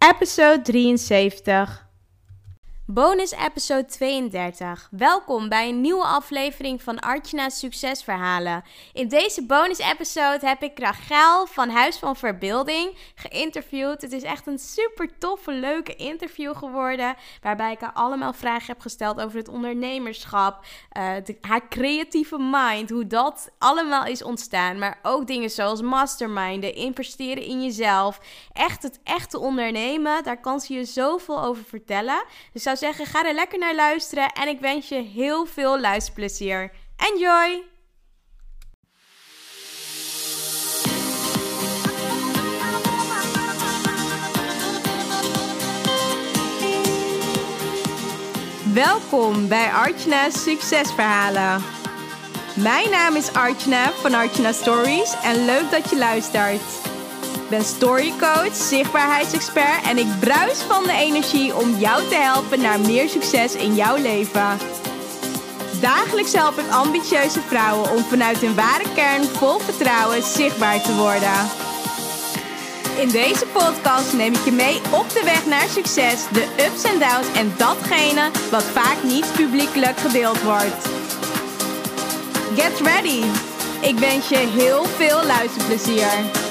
episode 73. Bonus episode 32. Welkom bij een nieuwe aflevering van Artjana's Succesverhalen. In deze bonus episode heb ik Rachel van Huis van Verbeelding geïnterviewd. Het is echt een super toffe, leuke interview geworden. Waarbij ik haar allemaal vragen heb gesteld over het ondernemerschap, uh, haar creatieve mind, hoe dat allemaal is ontstaan. Maar ook dingen zoals masterminden, investeren in jezelf. Echt het echte ondernemen, daar kan ze je zoveel over vertellen. Dus zou zeggen, ga er lekker naar luisteren en ik wens je heel veel luisterplezier. Enjoy! Welkom bij Artjana's Succesverhalen. Mijn naam is Artjana van Artjana Stories en leuk dat je luistert. Ik ben storycoach, zichtbaarheidsexpert en ik bruis van de energie om jou te helpen naar meer succes in jouw leven. Dagelijks help ik ambitieuze vrouwen om vanuit hun ware kern vol vertrouwen zichtbaar te worden. In deze podcast neem ik je mee op de weg naar succes, de ups en downs en datgene wat vaak niet publiekelijk gedeeld wordt. Get ready! Ik wens je heel veel luisterplezier.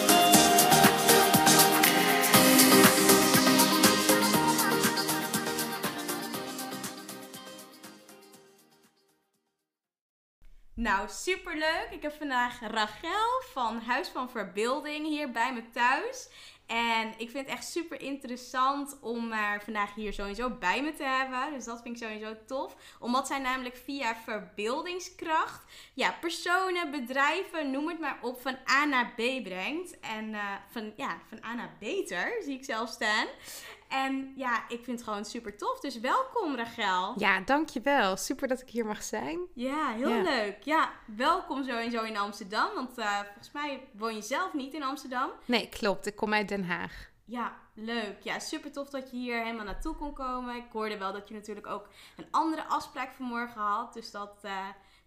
Nou, superleuk. Ik heb vandaag Rachel van Huis van Verbeelding hier bij me thuis. En ik vind het echt super interessant om haar vandaag hier sowieso bij me te hebben. Dus dat vind ik sowieso tof. Omdat zij namelijk via verbeeldingskracht ja, personen, bedrijven, noem het maar op, van A naar B brengt. En uh, van, ja, van A naar beter zie ik zelf staan. En ja, ik vind het gewoon super tof. Dus welkom Rachel. Ja, dankjewel. Super dat ik hier mag zijn. Ja, heel leuk. Ja, welkom sowieso in Amsterdam. Want uh, volgens mij woon je zelf niet in Amsterdam. Nee, klopt. Ik kom uit Den Haag. Ja, leuk. Ja, super tof dat je hier helemaal naartoe kon komen. Ik hoorde wel dat je natuurlijk ook een andere afspraak vanmorgen had. Dus dat uh,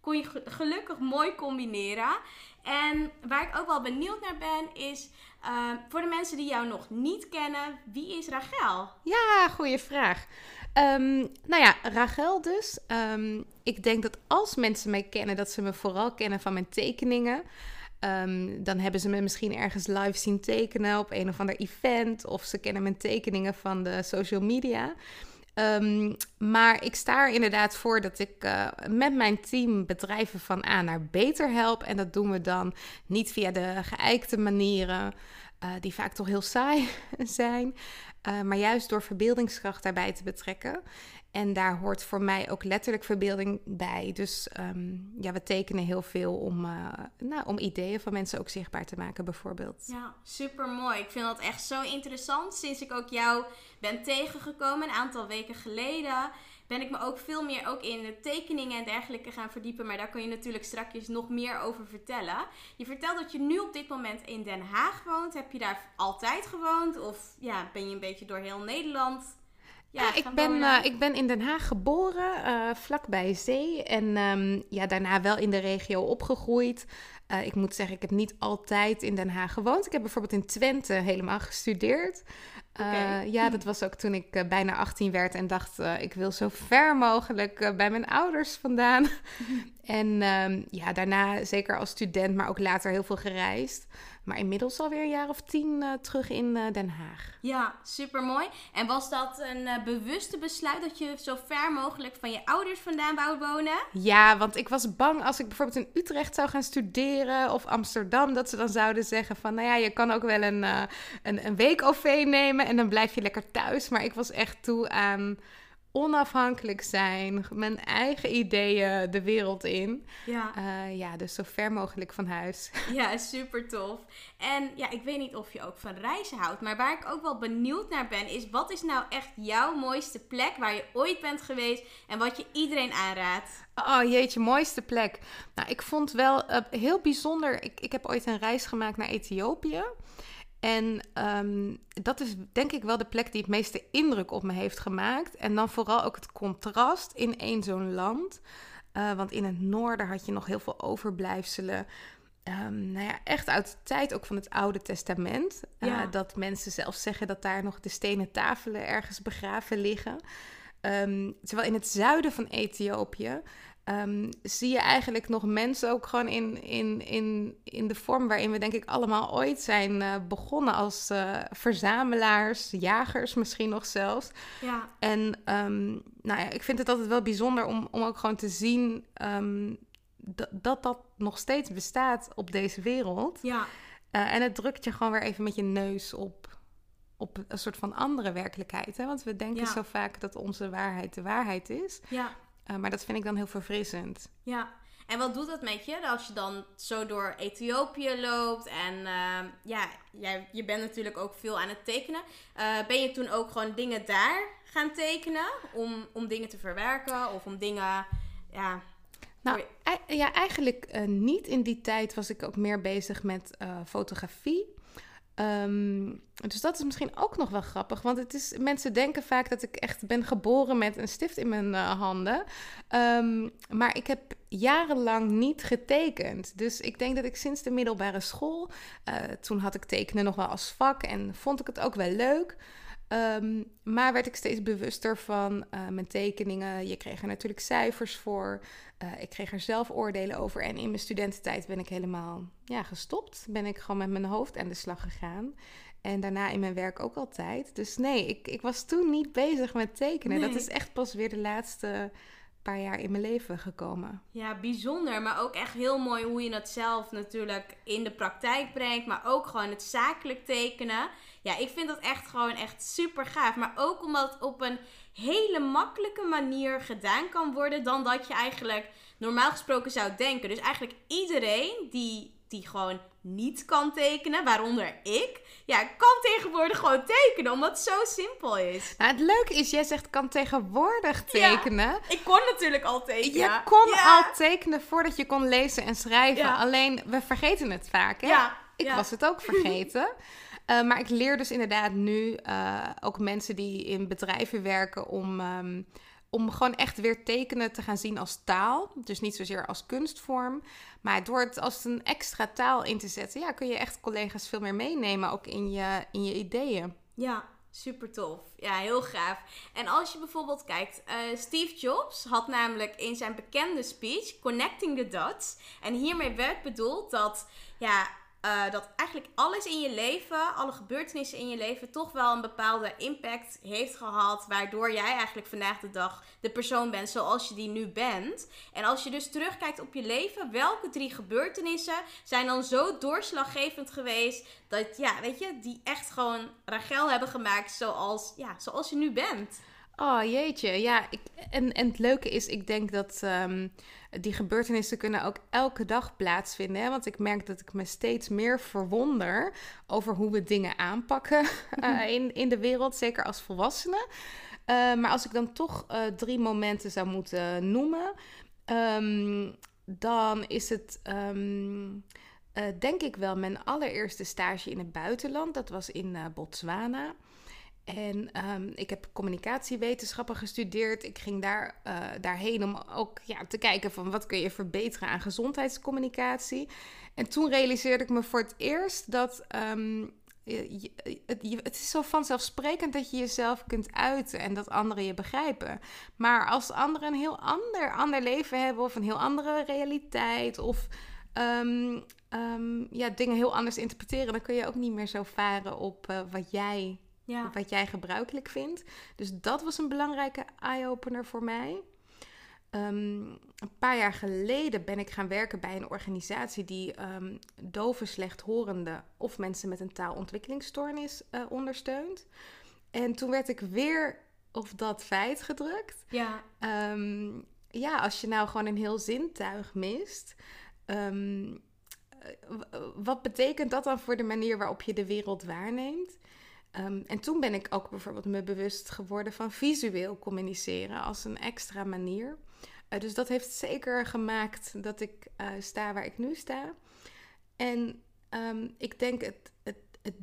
kon je gelukkig mooi combineren. En waar ik ook wel benieuwd naar ben, is uh, voor de mensen die jou nog niet kennen, wie is Rachel? Ja, goede vraag. Um, nou ja, Rachel dus. Um, ik denk dat als mensen mij kennen, dat ze me vooral kennen van mijn tekeningen. Dan hebben ze me misschien ergens live zien tekenen op een of ander event. Of ze kennen mijn tekeningen van de social media. Um, maar ik sta er inderdaad voor dat ik uh, met mijn team bedrijven van A naar beter help. En dat doen we dan niet via de geëikte manieren, uh, die vaak toch heel saai zijn. Uh, maar juist door verbeeldingskracht daarbij te betrekken. En daar hoort voor mij ook letterlijk verbeelding bij. Dus um, ja, we tekenen heel veel om, uh, nou, om ideeën van mensen ook zichtbaar te maken, bijvoorbeeld. Ja, super mooi. Ik vind dat echt zo interessant. Sinds ik ook jou ben tegengekomen een aantal weken geleden, ben ik me ook veel meer ook in de tekeningen en dergelijke gaan verdiepen. Maar daar kun je natuurlijk straks nog meer over vertellen. Je vertelt dat je nu op dit moment in Den Haag woont. Heb je daar altijd gewoond? Of ja, ben je een beetje door heel Nederland? Ja, ik, ben, uh, ik ben in Den Haag geboren, uh, vlakbij zee. En um, ja, daarna wel in de regio opgegroeid. Uh, ik moet zeggen, ik heb niet altijd in Den Haag gewoond. Ik heb bijvoorbeeld in Twente helemaal gestudeerd. Okay. ja, dat was ook toen ik bijna 18 werd en dacht, ik wil zo ver mogelijk bij mijn ouders vandaan. en um, ja, daarna zeker als student, maar ook later heel veel gereisd. Maar inmiddels alweer een jaar of tien uh, terug in uh, Den Haag. Ja, super mooi. En was dat een uh, bewuste besluit dat je zo ver mogelijk van je ouders vandaan wou wonen? Ja, want ik was bang als ik bijvoorbeeld in Utrecht zou gaan studeren of Amsterdam, dat ze dan zouden zeggen van, nou ja, je kan ook wel een, een, een week OV nemen en dan blijf je lekker thuis. Maar ik was echt toe aan onafhankelijk zijn, mijn eigen ideeën de wereld in. Ja. Uh, ja, dus zo ver mogelijk van huis. Ja, super tof. En ja, ik weet niet of je ook van reizen houdt, maar waar ik ook wel benieuwd naar ben, is wat is nou echt jouw mooiste plek waar je ooit bent geweest en wat je iedereen aanraadt? Oh jeetje, mooiste plek. Nou, ik vond wel uh, heel bijzonder. Ik, ik heb ooit een reis gemaakt naar Ethiopië. En um, dat is denk ik wel de plek die het meeste indruk op me heeft gemaakt. En dan vooral ook het contrast in één zo'n land. Uh, want in het noorden had je nog heel veel overblijfselen um, nou ja, echt uit de tijd ook van het Oude Testament. Uh, dat mensen zelfs zeggen dat daar nog de stenen tafelen ergens begraven liggen. Um, terwijl in het zuiden van Ethiopië um, zie je eigenlijk nog mensen ook gewoon in, in, in, in de vorm waarin we denk ik allemaal ooit zijn uh, begonnen als uh, verzamelaars, jagers misschien nog zelfs. Ja. En um, nou ja, ik vind het altijd wel bijzonder om, om ook gewoon te zien um, dat dat nog steeds bestaat op deze wereld. Ja. Uh, en het drukt je gewoon weer even met je neus op, op een soort van andere werkelijkheid. Hè? Want we denken Ja. zo vaak dat onze waarheid de waarheid is. Ja. Uh, maar dat vind ik dan heel verfrissend. Ja, en wat doet dat met je als je dan zo door Ethiopië loopt? En uh, ja, jij, je bent natuurlijk ook veel aan het tekenen. Uh, ben je toen ook gewoon dingen daar gaan tekenen? Om, om dingen te verwerken of om dingen. Ja, Nou, ja, eigenlijk uh, niet. In die tijd was ik ook meer bezig met fotografie. Um, dus dat is misschien ook nog wel grappig. Want het is, mensen denken vaak dat ik echt ben geboren met een stift in mijn uh, handen. Um, maar ik heb jarenlang niet getekend. Dus ik denk dat ik sinds de middelbare school. Uh, toen had ik tekenen nog wel als vak en vond ik het ook wel leuk. Um, maar werd ik steeds bewuster van uh, mijn tekeningen. Je kreeg er natuurlijk cijfers voor. Uh, ik kreeg er zelf oordelen over. En in mijn studententijd ben ik helemaal ja, gestopt. Ben ik gewoon met mijn hoofd aan de slag gegaan. En daarna in mijn werk ook altijd. Dus nee, ik, ik was toen niet bezig met tekenen. Nee. Dat is echt pas weer de laatste paar jaar in mijn leven gekomen. Ja, bijzonder. Maar ook echt heel mooi hoe je dat zelf natuurlijk in de praktijk brengt. Maar ook gewoon het zakelijk tekenen. Ja, ik vind dat echt gewoon echt super gaaf. Maar ook omdat het op een hele makkelijke manier gedaan kan worden. Dan dat je eigenlijk normaal gesproken zou denken. Dus eigenlijk iedereen die, die gewoon niet kan tekenen, waaronder ik, ja, kan tegenwoordig gewoon tekenen, omdat het zo simpel is. Nou, het leuke is, jij zegt kan tegenwoordig tekenen. Ja, ik kon natuurlijk al tekenen. Je kon ja. al tekenen voordat je kon lezen en schrijven. Ja. Alleen, we vergeten het vaak, hè? Ik was het ook vergeten. Uh, maar ik leer dus inderdaad nu uh, ook mensen die in bedrijven werken om, um, om gewoon echt weer tekenen te gaan zien als taal. Dus niet zozeer als kunstvorm. Maar door het als een extra taal in te zetten, ja, kun je echt collega's veel meer meenemen, ook in je, in je ideeën. Ja, super tof. Ja, heel gaaf. En als je bijvoorbeeld kijkt, uh, Steve Jobs had namelijk in zijn bekende speech Connecting the Dots. En hiermee werd bedoeld dat, ja, uh, dat eigenlijk alles in je leven, alle gebeurtenissen in je leven, toch wel een bepaalde impact heeft gehad. Waardoor jij eigenlijk vandaag de dag de persoon bent zoals je die nu bent. En als je dus terugkijkt op je leven, welke drie gebeurtenissen zijn dan zo doorslaggevend geweest. Dat ja, weet je, die echt gewoon Rachel hebben gemaakt zoals, ja, zoals je nu bent. Oh jeetje, ja. Ik, en, en het leuke is, ik denk dat um, die gebeurtenissen kunnen ook elke dag plaatsvinden. Hè? Want ik merk dat ik me steeds meer verwonder over hoe we dingen aanpakken uh, in, in de wereld, zeker als volwassenen. Uh, maar als ik dan toch uh, drie momenten zou moeten noemen, um, dan is het. Um, uh, denk ik wel mijn allereerste stage in het buitenland. Dat was in Botswana. En um, ik heb communicatiewetenschappen gestudeerd. Ik ging daar, uh, daarheen om ook ja, te kijken van wat kun je verbeteren aan gezondheidscommunicatie. En toen realiseerde ik me voor het eerst dat je, het, is zo vanzelfsprekend dat je jezelf kunt uiten en dat anderen je begrijpen. Maar als anderen een heel ander, ander leven hebben of een heel andere realiteit of um, ja, dingen heel anders interpreteren, dan kun je ook niet meer zo varen op uh, wat jij ja. wat jij gebruikelijk vindt. Dus dat was een belangrijke eye-opener voor mij. Um, een paar jaar geleden ben ik gaan werken bij een organisatie die um, dove, slechthorenden of mensen met een taalontwikkelingsstoornis uh, ondersteunt. En toen werd ik weer op dat feit gedrukt. Ja. Um, ja, als je nou gewoon een heel zintuig mist. wat betekent dat dan voor de manier waarop je de wereld waarneemt? Um, en toen ben ik ook bijvoorbeeld me bewust geworden van visueel communiceren als een extra manier. Uh, dus dat heeft zeker gemaakt dat ik uh, sta waar ik nu sta. En um, ik denk het, het,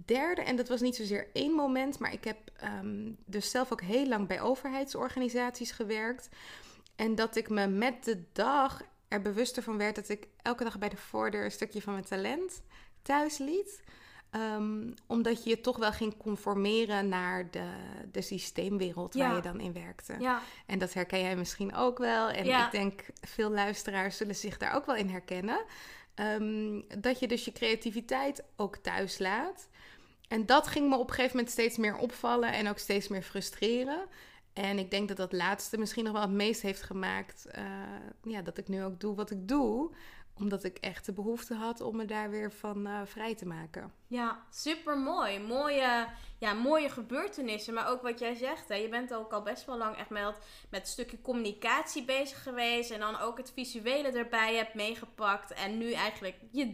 derde, en dat was niet zozeer één moment, maar ik heb um, dus zelf ook heel lang bij overheidsorganisaties gewerkt. En dat ik me met de dag er bewuster van werd dat ik elke dag bij de voordeur een stukje van mijn talent thuis liet. Ehm, omdat je je toch wel ging conformeren naar de, de systeemwereld waar je dan in werkte. Ja, En dat herken jij misschien ook wel. En Ja. ik denk veel luisteraars zullen zich daar ook wel in herkennen. Ehm, dat je dus je creativiteit ook thuis laat. En dat ging me op een gegeven moment steeds meer opvallen en ook steeds meer frustreren. En ik denk dat dat laatste misschien nog wel het meest heeft gemaakt eh, ja, dat ik nu ook doe wat ik doe. Omdat ik echt de behoefte had om me daar weer van eh, vrij te maken. ja super mooi. Mooie, ja, mooie gebeurtenissen. Maar ook wat jij zegt, hè, je bent ook al best wel lang echt met, met het stukje communicatie bezig geweest. En dan ook het visuele erbij hebt meegepakt. En nu eigenlijk je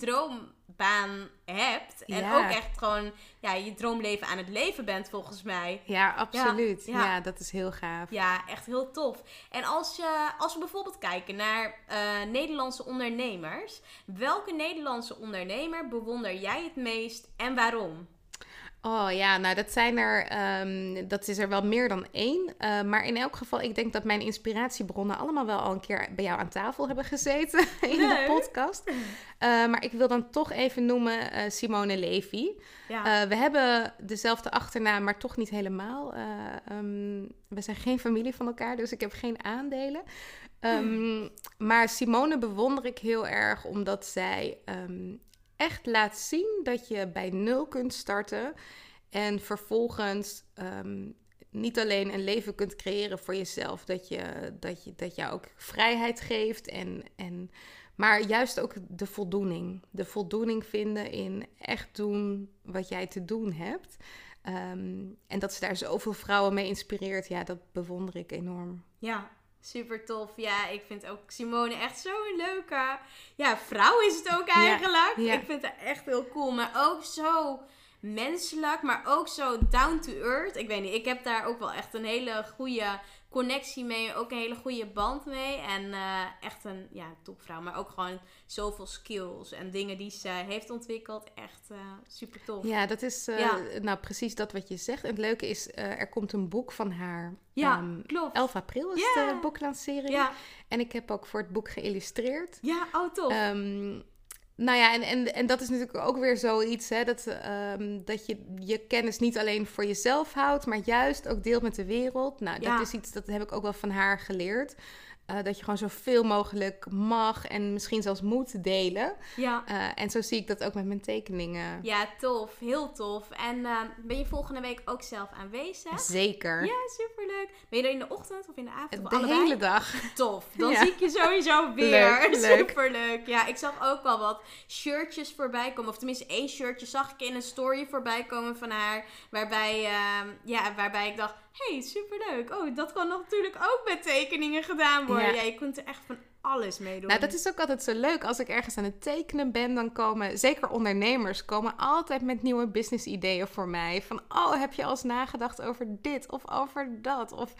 droombaan hebt. En Ja. ook echt gewoon ja, je droomleven aan het leven bent, volgens mij. Ja, absoluut. ja. Ja, dat is heel gaaf. Ja, echt heel tof. En als, je, als we bijvoorbeeld kijken naar eh, Nederlandse ondernemers, welke Nederlandse ondernemer bewonder jij het meest en waarom? Oh ja, nou dat zijn er, ehm, dat is er wel meer dan één. Eh, maar in elk geval, ik denk dat mijn inspiratiebronnen allemaal wel al een keer bij jou aan tafel hebben gezeten in de podcast. Eh, maar ik wil dan toch even noemen eh, Simone Levy. Ja, we hebben dezelfde achternaam, maar toch niet helemaal. Eh, ehm, we zijn geen familie van elkaar, dus ik heb geen aandelen. Ehm, Maar Simone bewonder ik heel erg omdat zij echt laat zien dat je bij nul kunt starten. En vervolgens ehm, niet alleen een leven kunt creëren voor jezelf, dat je, dat je, dat je ook vrijheid geeft en. en maar juist ook de voldoening. De voldoening vinden in echt doen wat jij te doen hebt. Ehm, en dat ze daar zoveel vrouwen mee inspireert, ja, dat bewonder ik enorm. ja, super tof. Ja, ik vind ook Simone echt zo'n leuke ja, vrouw is het ook eigenlijk. ja. Ik vind haar echt heel cool, maar ook zo menselijk, maar ook zo down to earth. Ik weet niet, ik heb daar ook wel echt een hele goede connectie mee, ook een hele goede band mee. En eh, echt een ja, topvrouw, maar ook gewoon zoveel skills en dingen die ze heeft ontwikkeld. Echt eh, super tof. Ja, dat is eh, Ja. nou precies dat wat je zegt. En het leuke is, er komt een boek van haar. Ja, Ehm, klopt. 11 april is de boeklancering. Ja, En ik heb ook voor het boek geïllustreerd. ja, oh tof. Ehm, nou ja, en, en, en dat is natuurlijk ook weer zoiets, hè, dat, ehm, dat je je kennis niet alleen voor jezelf houdt, maar juist ook deelt met de wereld. Nou, dat is iets, dat heb ik ook wel van haar geleerd. Eh, dat je gewoon zoveel mogelijk mag en misschien zelfs moet delen. ja. Eh, en zo zie ik dat ook met mijn tekeningen. ja, tof. Heel tof. En eh, ben je volgende week ook zelf aanwezig? Zeker. Ja, superleuk. Ben je er in de ochtend of in de avond? Of de allebei? hele dag. Tof. Dan Ja. zie ik je sowieso weer. Leuk, leuk. Superleuk. Ja, ik zag ook wel wat shirtjes voorbij komen. Of tenminste één shirtje zag ik in een story voorbij komen van haar. Waarbij, ehm, ja, waarbij ik dacht, hey, superleuk. Oh, dat kan natuurlijk ook met tekeningen gedaan worden. Ja, Ja. je kunt er echt van alles mee doen. Nou, dat is ook altijd zo leuk. Als ik ergens aan het tekenen ben, dan komen zeker ondernemers komen altijd met nieuwe business ideeën voor mij. Van, oh, heb je al eens nagedacht over dit of over dat? Of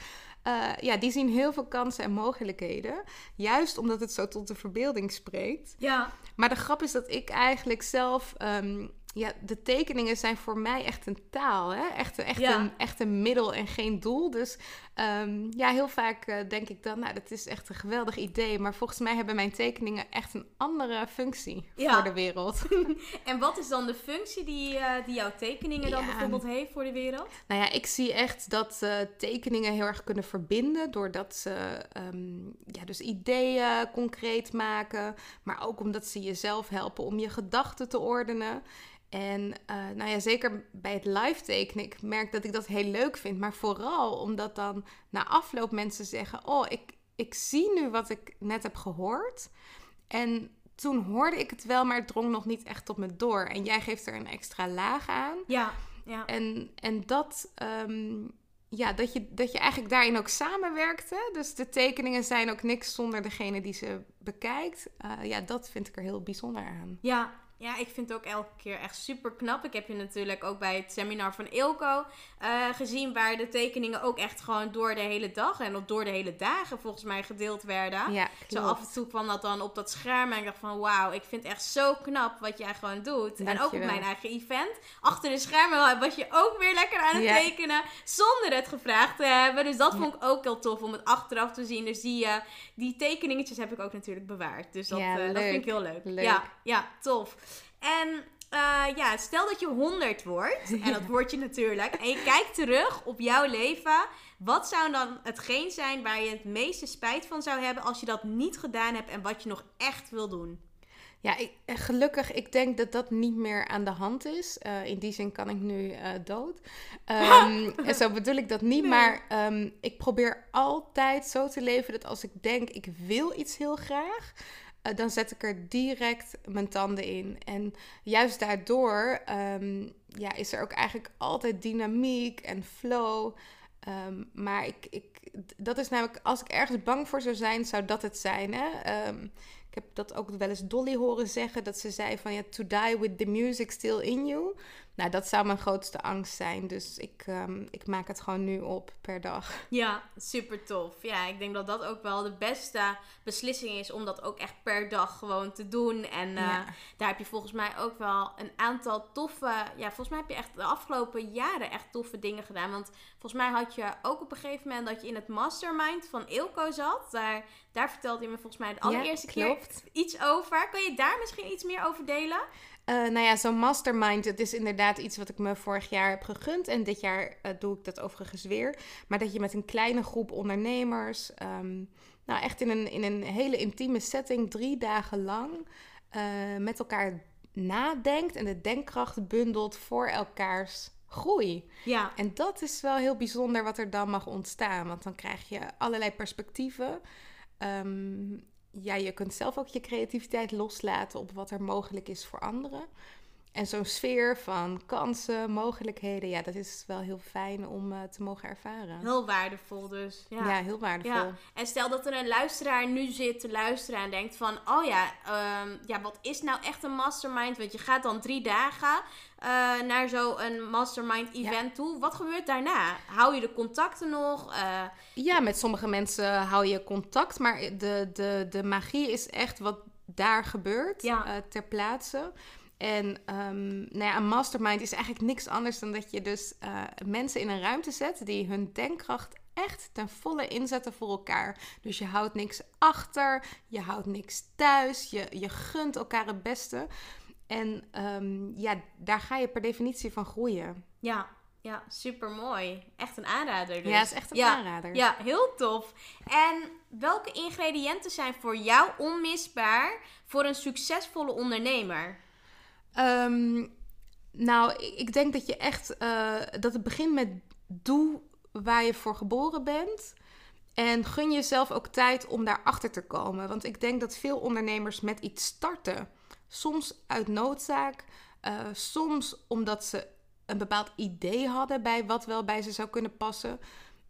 eh, ja, die zien heel veel kansen en mogelijkheden. Juist omdat het zo tot de verbeelding spreekt. Ja, Maar de grap is dat ik eigenlijk zelf. ehm, ja, de tekeningen zijn voor mij echt een taal. Hè? Echt, echt, Ja. een, echt een middel en geen doel. Dus ehm, ja, heel vaak eh, denk ik dan, nou, dat is echt een geweldig idee. Maar volgens mij hebben mijn tekeningen echt een andere functie Ja. voor de wereld. en wat is dan de functie die, eh, die jouw tekeningen dan Ja. bijvoorbeeld heeft voor de wereld? Nou ja, ik zie echt dat eh, tekeningen heel erg kunnen verbinden. Doordat ze ehm, ja, dus ideeën concreet maken. Maar ook omdat ze jezelf helpen om je gedachten te ordenen. En nou ja, zeker bij het live tekenen, ik merk dat ik dat heel leuk vind. Maar vooral omdat dan na afloop mensen zeggen: Oh, ik, ik zie nu wat ik net heb gehoord. En toen hoorde ik het wel, maar het drong nog niet echt op me door. En jij geeft er een extra laag aan. Ja, ja. En, en dat, ehm, ja, dat, je, dat je eigenlijk daarin ook samenwerkte. Dus de tekeningen zijn ook niks zonder degene die ze bekijkt. Eh, ja, dat vind ik er heel bijzonder aan. Ja, Ja, ik vind het ook elke keer echt super knap. Ik heb je natuurlijk ook bij het seminar van Ilko uh, gezien, waar de tekeningen ook echt gewoon door de hele dag en op door de hele dagen volgens mij gedeeld werden. Ja, Zo af en toe kwam dat dan op dat scherm en ik dacht van wauw, ik vind het echt zo knap wat jij gewoon doet. En ook op mijn eigen event. Achter de schermen was je ook weer lekker aan het tekenen zonder het gevraagd te hebben. Dus dat vond ik ook heel tof om het achteraf te zien. Dus die, uh, die tekeningetjes heb ik ook natuurlijk bewaard. Dus dat, uh, dat vind ik heel leuk. leuk. Ja, ja, tof. En uh, ja, stel dat je 100 wordt, en dat word je natuurlijk, en je kijkt terug op jouw leven. Wat zou dan hetgeen zijn waar je het meeste spijt van zou hebben als je dat niet gedaan hebt en wat je nog echt wil doen? Ja, ik, gelukkig, ik denk dat dat niet meer aan de hand is. Uh, in die zin kan ik nu uh, dood. Um, en zo bedoel ik dat niet, nee. maar um, ik probeer altijd zo te leven dat als ik denk ik wil iets heel graag, dan zet ik er direct mijn tanden in. En juist daardoor um, ja, is er ook eigenlijk altijd dynamiek en flow. Um, maar ik, ik, dat is namelijk, als ik ergens bang voor zou zijn, zou dat het zijn. Hè? Um, ik heb dat ook wel eens Dolly horen zeggen, dat ze zei van ja, to die with the music still in you. Nou, dat zou mijn grootste angst zijn. Dus ik, um, ik maak het gewoon nu op per dag. Ja, super tof. Ja, ik denk dat dat ook wel de beste beslissing is om dat ook echt per dag gewoon te doen. En uh, ja. daar heb je volgens mij ook wel een aantal toffe... Ja, volgens mij heb je echt de afgelopen jaren echt toffe dingen gedaan. Want volgens mij had je ook op een gegeven moment dat je in het mastermind van Ilko zat. Daar, daar vertelde je me volgens mij de allereerste ja, keer iets over. Kan je daar misschien iets meer over delen? Uh, nou ja, zo'n mastermind, het is inderdaad iets wat ik me vorig jaar heb gegund. En dit jaar uh, doe ik dat overigens weer. Maar dat je met een kleine groep ondernemers, um, nou echt in een, in een hele intieme setting, drie dagen lang, uh, met elkaar nadenkt en de denkkracht bundelt voor elkaars groei. Ja. En dat is wel heel bijzonder wat er dan mag ontstaan. Want dan krijg je allerlei perspectieven. Um, ja, je kunt zelf ook je creativiteit loslaten op wat er mogelijk is voor anderen. En zo'n sfeer van kansen, mogelijkheden, ja, dat is wel heel fijn om uh, te mogen ervaren. Heel waardevol dus. Ja, ja heel waardevol. Ja. En stel dat er een luisteraar nu zit te luisteren en denkt van, oh ja, um, ja, wat is nou echt een mastermind? Want je gaat dan drie dagen uh, naar zo'n mastermind event ja. toe. Wat gebeurt daarna? Hou je de contacten nog? Uh, ja, met sommige mensen hou je contact, maar de, de, de magie is echt wat daar gebeurt ter plaatse. En um, nou ja, een mastermind is eigenlijk niks anders dan dat je dus uh, mensen in een ruimte zet die hun denkkracht echt ten volle inzetten voor elkaar. Dus je houdt niks achter, je houdt niks thuis, je, je gunt elkaar het beste. En um, ja, daar ga je per definitie van groeien. Ja, ja, super mooi. Echt een aanrader. Dus. Ja, is echt een ja, aanrader. Ja, heel tof. En welke ingrediënten zijn voor jou onmisbaar voor een succesvolle ondernemer? Um, nou, ik denk dat je echt uh, dat het begint met doe waar je voor geboren bent. En gun jezelf ook tijd om daarachter te komen. Want ik denk dat veel ondernemers met iets starten. Soms uit noodzaak, uh, soms omdat ze een bepaald idee hadden bij wat wel bij ze zou kunnen passen.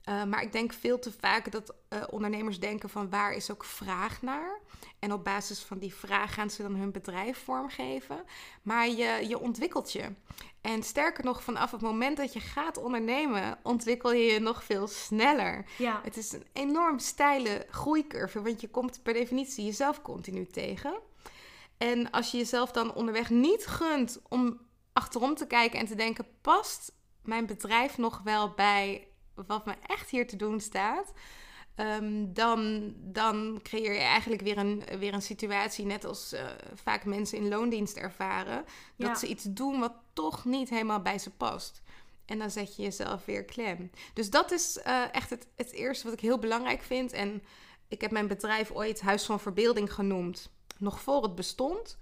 Uh, maar ik denk veel te vaak dat uh, ondernemers denken van waar is ook vraag naar. En op basis van die vraag gaan ze dan hun bedrijf vormgeven. Maar je, je ontwikkelt je. En sterker nog, vanaf het moment dat je gaat ondernemen, ontwikkel je je nog veel sneller. Ja. Het is een enorm steile groeicurve, want je komt per definitie jezelf continu tegen. En als je jezelf dan onderweg niet gunt om achterom te kijken en te denken: past mijn bedrijf nog wel bij wat me echt hier te doen staat, um, dan, dan creëer je eigenlijk weer een, weer een situatie, net als uh, vaak mensen in loondienst ervaren, dat ze iets doen wat toch niet helemaal bij ze past. En dan zet je jezelf weer klem. Dus dat is uh, echt het, het eerste wat ik heel belangrijk vind. En ik heb mijn bedrijf ooit Huis van Verbeelding genoemd, nog voor het bestond.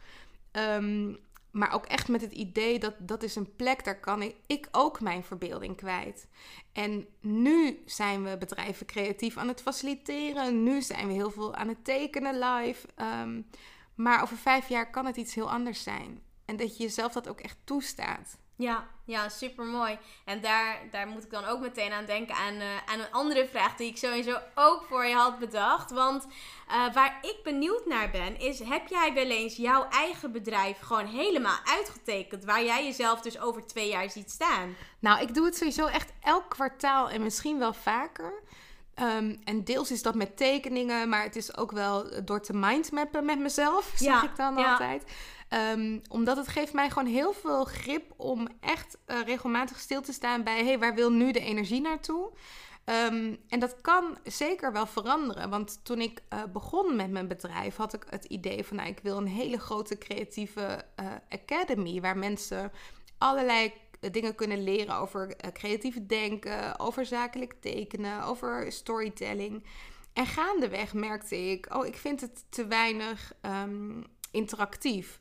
Um, maar ook echt met het idee dat dat is een plek, daar kan ik, ik ook mijn verbeelding kwijt. En nu zijn we bedrijven creatief aan het faciliteren. Nu zijn we heel veel aan het tekenen live. Um, maar over vijf jaar kan het iets heel anders zijn. En dat je jezelf dat ook echt toestaat. Ja, ja, super mooi. En daar, daar moet ik dan ook meteen aan denken aan, uh, aan een andere vraag die ik sowieso ook voor je had bedacht. Want uh, waar ik benieuwd naar ben, is: heb jij wel eens jouw eigen bedrijf gewoon helemaal uitgetekend? Waar jij jezelf dus over twee jaar ziet staan? Nou, ik doe het sowieso echt elk kwartaal en misschien wel vaker. Um, en deels is dat met tekeningen, maar het is ook wel door te mindmappen met mezelf, zeg ik dan ja. altijd. Um, omdat het geeft mij gewoon heel veel grip om echt uh, regelmatig stil te staan bij... hey, waar wil nu de energie naartoe? Um, en dat kan zeker wel veranderen. Want toen ik uh, begon met mijn bedrijf, had ik het idee van... nou, ik wil een hele grote creatieve uh, academy... waar mensen allerlei dingen kunnen leren over creatief denken... over zakelijk tekenen, over storytelling... En gaandeweg merkte ik, oh, ik vind het te weinig um, interactief.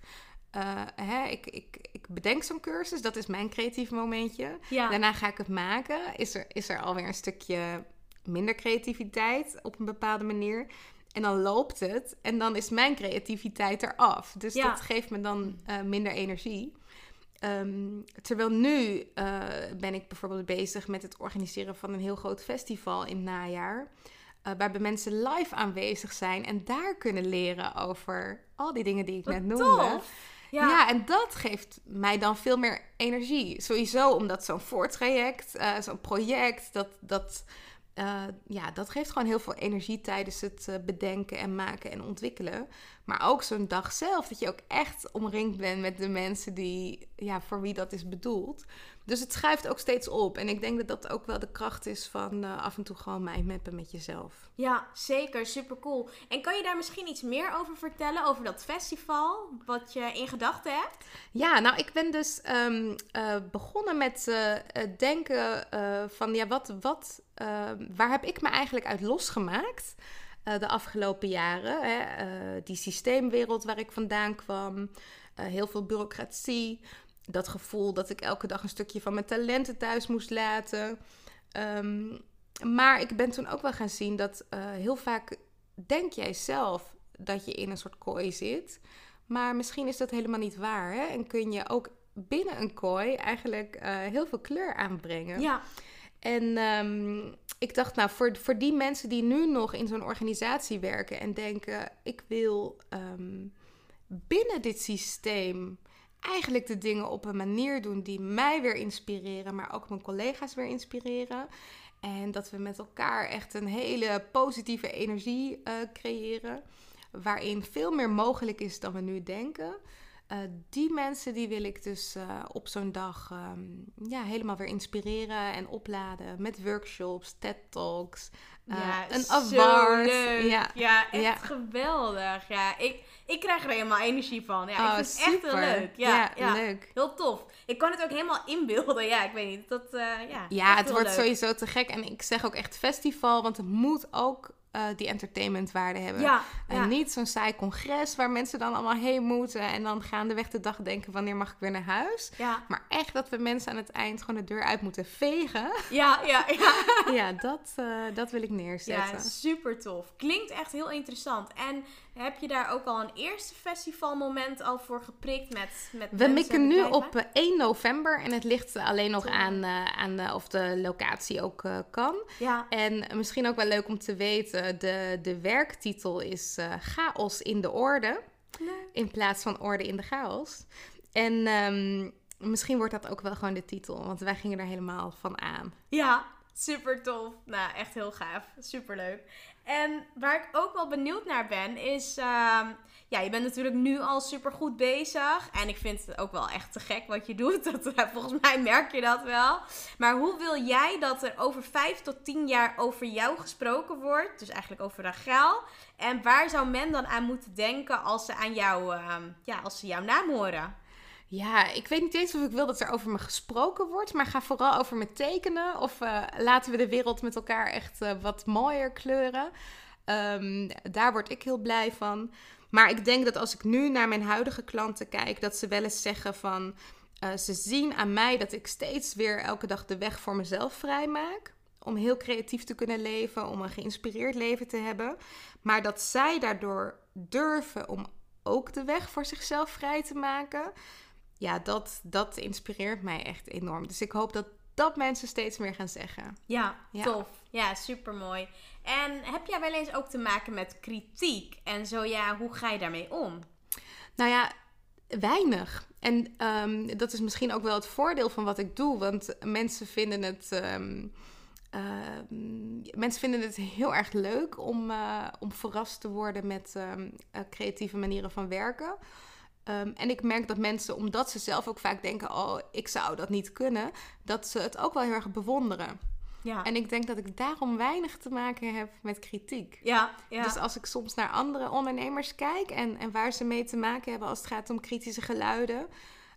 Uh, hè, ik, ik, ik bedenk zo'n cursus, dat is mijn creatief momentje. Daarna ga ik het maken. Is er, is er alweer een stukje minder creativiteit op een bepaalde manier. En dan loopt het en dan is mijn creativiteit eraf. Dus dat geeft me dan uh, minder energie. Um, terwijl nu uh, ben ik bijvoorbeeld bezig met het organiseren van een heel groot festival in het najaar. Uh, waarbij mensen live aanwezig zijn en daar kunnen leren over al die dingen die ik net noemde. Ja. ja. en dat geeft mij dan veel meer energie. Sowieso omdat zo'n voortraject, uh, zo'n project, dat, dat, uh, ja, dat geeft gewoon heel veel energie tijdens het bedenken en maken en ontwikkelen. Maar ook zo'n dag zelf, dat je ook echt omringd bent met de mensen die, ja, voor wie dat is bedoeld. Dus het schuift ook steeds op. En ik denk dat dat ook wel de kracht is van uh, af en toe gewoon mindmappen met jezelf. Ja, zeker. Super cool. En kan je daar misschien iets meer over vertellen? Over dat festival? Wat je in gedachten hebt? Ja, nou, ik ben dus um, uh, begonnen met uh, denken van ja, wat, wat, ehm, waar heb ik me eigenlijk uit losgemaakt? De afgelopen jaren. Hè? die systeemwereld waar ik vandaan kwam. heel veel bureaucratie dat gevoel dat ik elke dag een stukje van mijn talenten thuis moest laten. Um, maar ik ben toen ook wel gaan zien dat heel vaak denk jij zelf dat je in een soort kooi zit. Maar misschien is dat helemaal niet waar. Hè? En kun je ook binnen een kooi eigenlijk heel veel kleur aanbrengen. Ja. En um, ik dacht, nou, voor, voor die mensen die nu nog in zo'n organisatie werken en denken: ik wil um, binnen dit systeem eigenlijk de dingen op een manier doen die mij weer inspireren, maar ook mijn collega's weer inspireren. En dat we met elkaar echt een hele positieve energie uh, creëren, waarin veel meer mogelijk is dan we nu denken. Uh, die mensen die wil ik dus uh, op zo'n dag um, ja, helemaal weer inspireren en opladen met workshops, TED Talks, ja, een award. Ja. ja, echt ja. geweldig. Ja, ik, ik krijg er helemaal energie van. Ja, oh, ik vind het echt heel leuk. Ja, ja, leuk. Heel tof. Ik kan het ook helemaal inbeelden. Ja, ik weet niet. Dat, ja, ja het wordt sowieso te gek. En ik zeg ook echt festival, want het moet ook uh, die entertainmentwaarde hebben. Ja, en niet zo'n saai congres waar mensen dan allemaal heen moeten en dan gaandeweg de dag denken wanneer mag ik weer naar huis. Ja. Maar echt dat we mensen aan het eind gewoon de deur uit moeten vegen. Ja, ja, ja. ja, dat, uh, dat wil ik neerzetten. Ja, super tof. Klinkt echt heel interessant. En heb je daar ook al een eerste festivalmoment al voor geprikt met, met We mikken nu op 1 eh, november en het ligt alleen nog aan, uh, aan of de locatie ook kan. Ja. En misschien ook wel leuk om te weten, de, de werktitel is Chaos in de Orde. Nee. In plaats van Orde in de Chaos. En um, misschien wordt dat ook wel gewoon de titel, want wij gingen er helemaal van aan. Ja, super tof. Nou, echt heel gaaf. Super leuk. En waar ik ook wel benieuwd naar ben, is. Uh, ja, je bent natuurlijk nu al super goed bezig. En ik vind het ook wel echt te gek wat je doet. Dat, eh, volgens mij merk je dat wel. Maar hoe wil jij dat er over vijf tot tien jaar over jou gesproken wordt? Dus eigenlijk over Rachel. En waar zou men dan aan moeten denken als ze aan jou, uh, ja, als ze jouw naam horen? Ja, ik weet niet eens of ik wil dat er over me gesproken wordt, maar ga vooral over me tekenen. Of uh, laten we de wereld met elkaar echt uh, wat mooier kleuren. Um, daar word ik heel blij van. Maar ik denk dat als ik nu naar mijn huidige klanten kijk, dat ze wel eens zeggen van. Uh, ze zien aan mij dat ik steeds weer elke dag de weg voor mezelf vrijmaak. Om heel creatief te kunnen leven, om een geïnspireerd leven te hebben. Maar dat zij daardoor durven om ook de weg voor zichzelf vrij te maken. ja, dat, dat inspireert mij echt enorm. Dus ik hoop dat dat mensen steeds meer gaan zeggen. Ja, Ja. tof. Ja, supermooi. En heb jij wel eens ook te maken met kritiek? En zo ja, hoe ga je daarmee om? Nou ja, weinig. En ehm, dat is misschien ook wel het voordeel van wat ik doe. Want mensen vinden het. ehm, ehm, mensen vinden het heel erg leuk om, eh, om verrast te worden met eh, creatieve manieren van werken. En ik merk dat mensen, omdat ze zelf ook vaak denken: Oh, ik zou dat niet kunnen, dat ze het ook wel heel erg bewonderen. Ja, En ik denk dat ik daarom weinig te maken heb met kritiek. ja, ja. Dus als ik soms naar andere ondernemers kijk en, en waar ze mee te maken hebben als het gaat om kritische geluiden.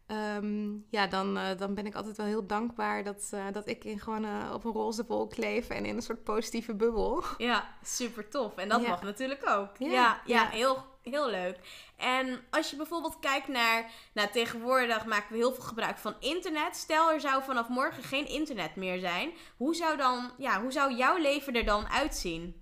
Ehm, ja, dan, eh, dan ben ik altijd wel heel dankbaar dat, eh, dat ik in gewoon eh, op een roze wolk leef en in een soort positieve bubbel. Ja, super tof. En dat Ja. mag natuurlijk ook. Ja, Ja, ja, ja. heel, heel leuk. En als je bijvoorbeeld kijkt naar, nou tegenwoordig maken we heel veel gebruik van internet. Stel er zou vanaf morgen geen internet meer zijn. Hoe zou dan, ja, hoe zou jouw leven er dan uitzien?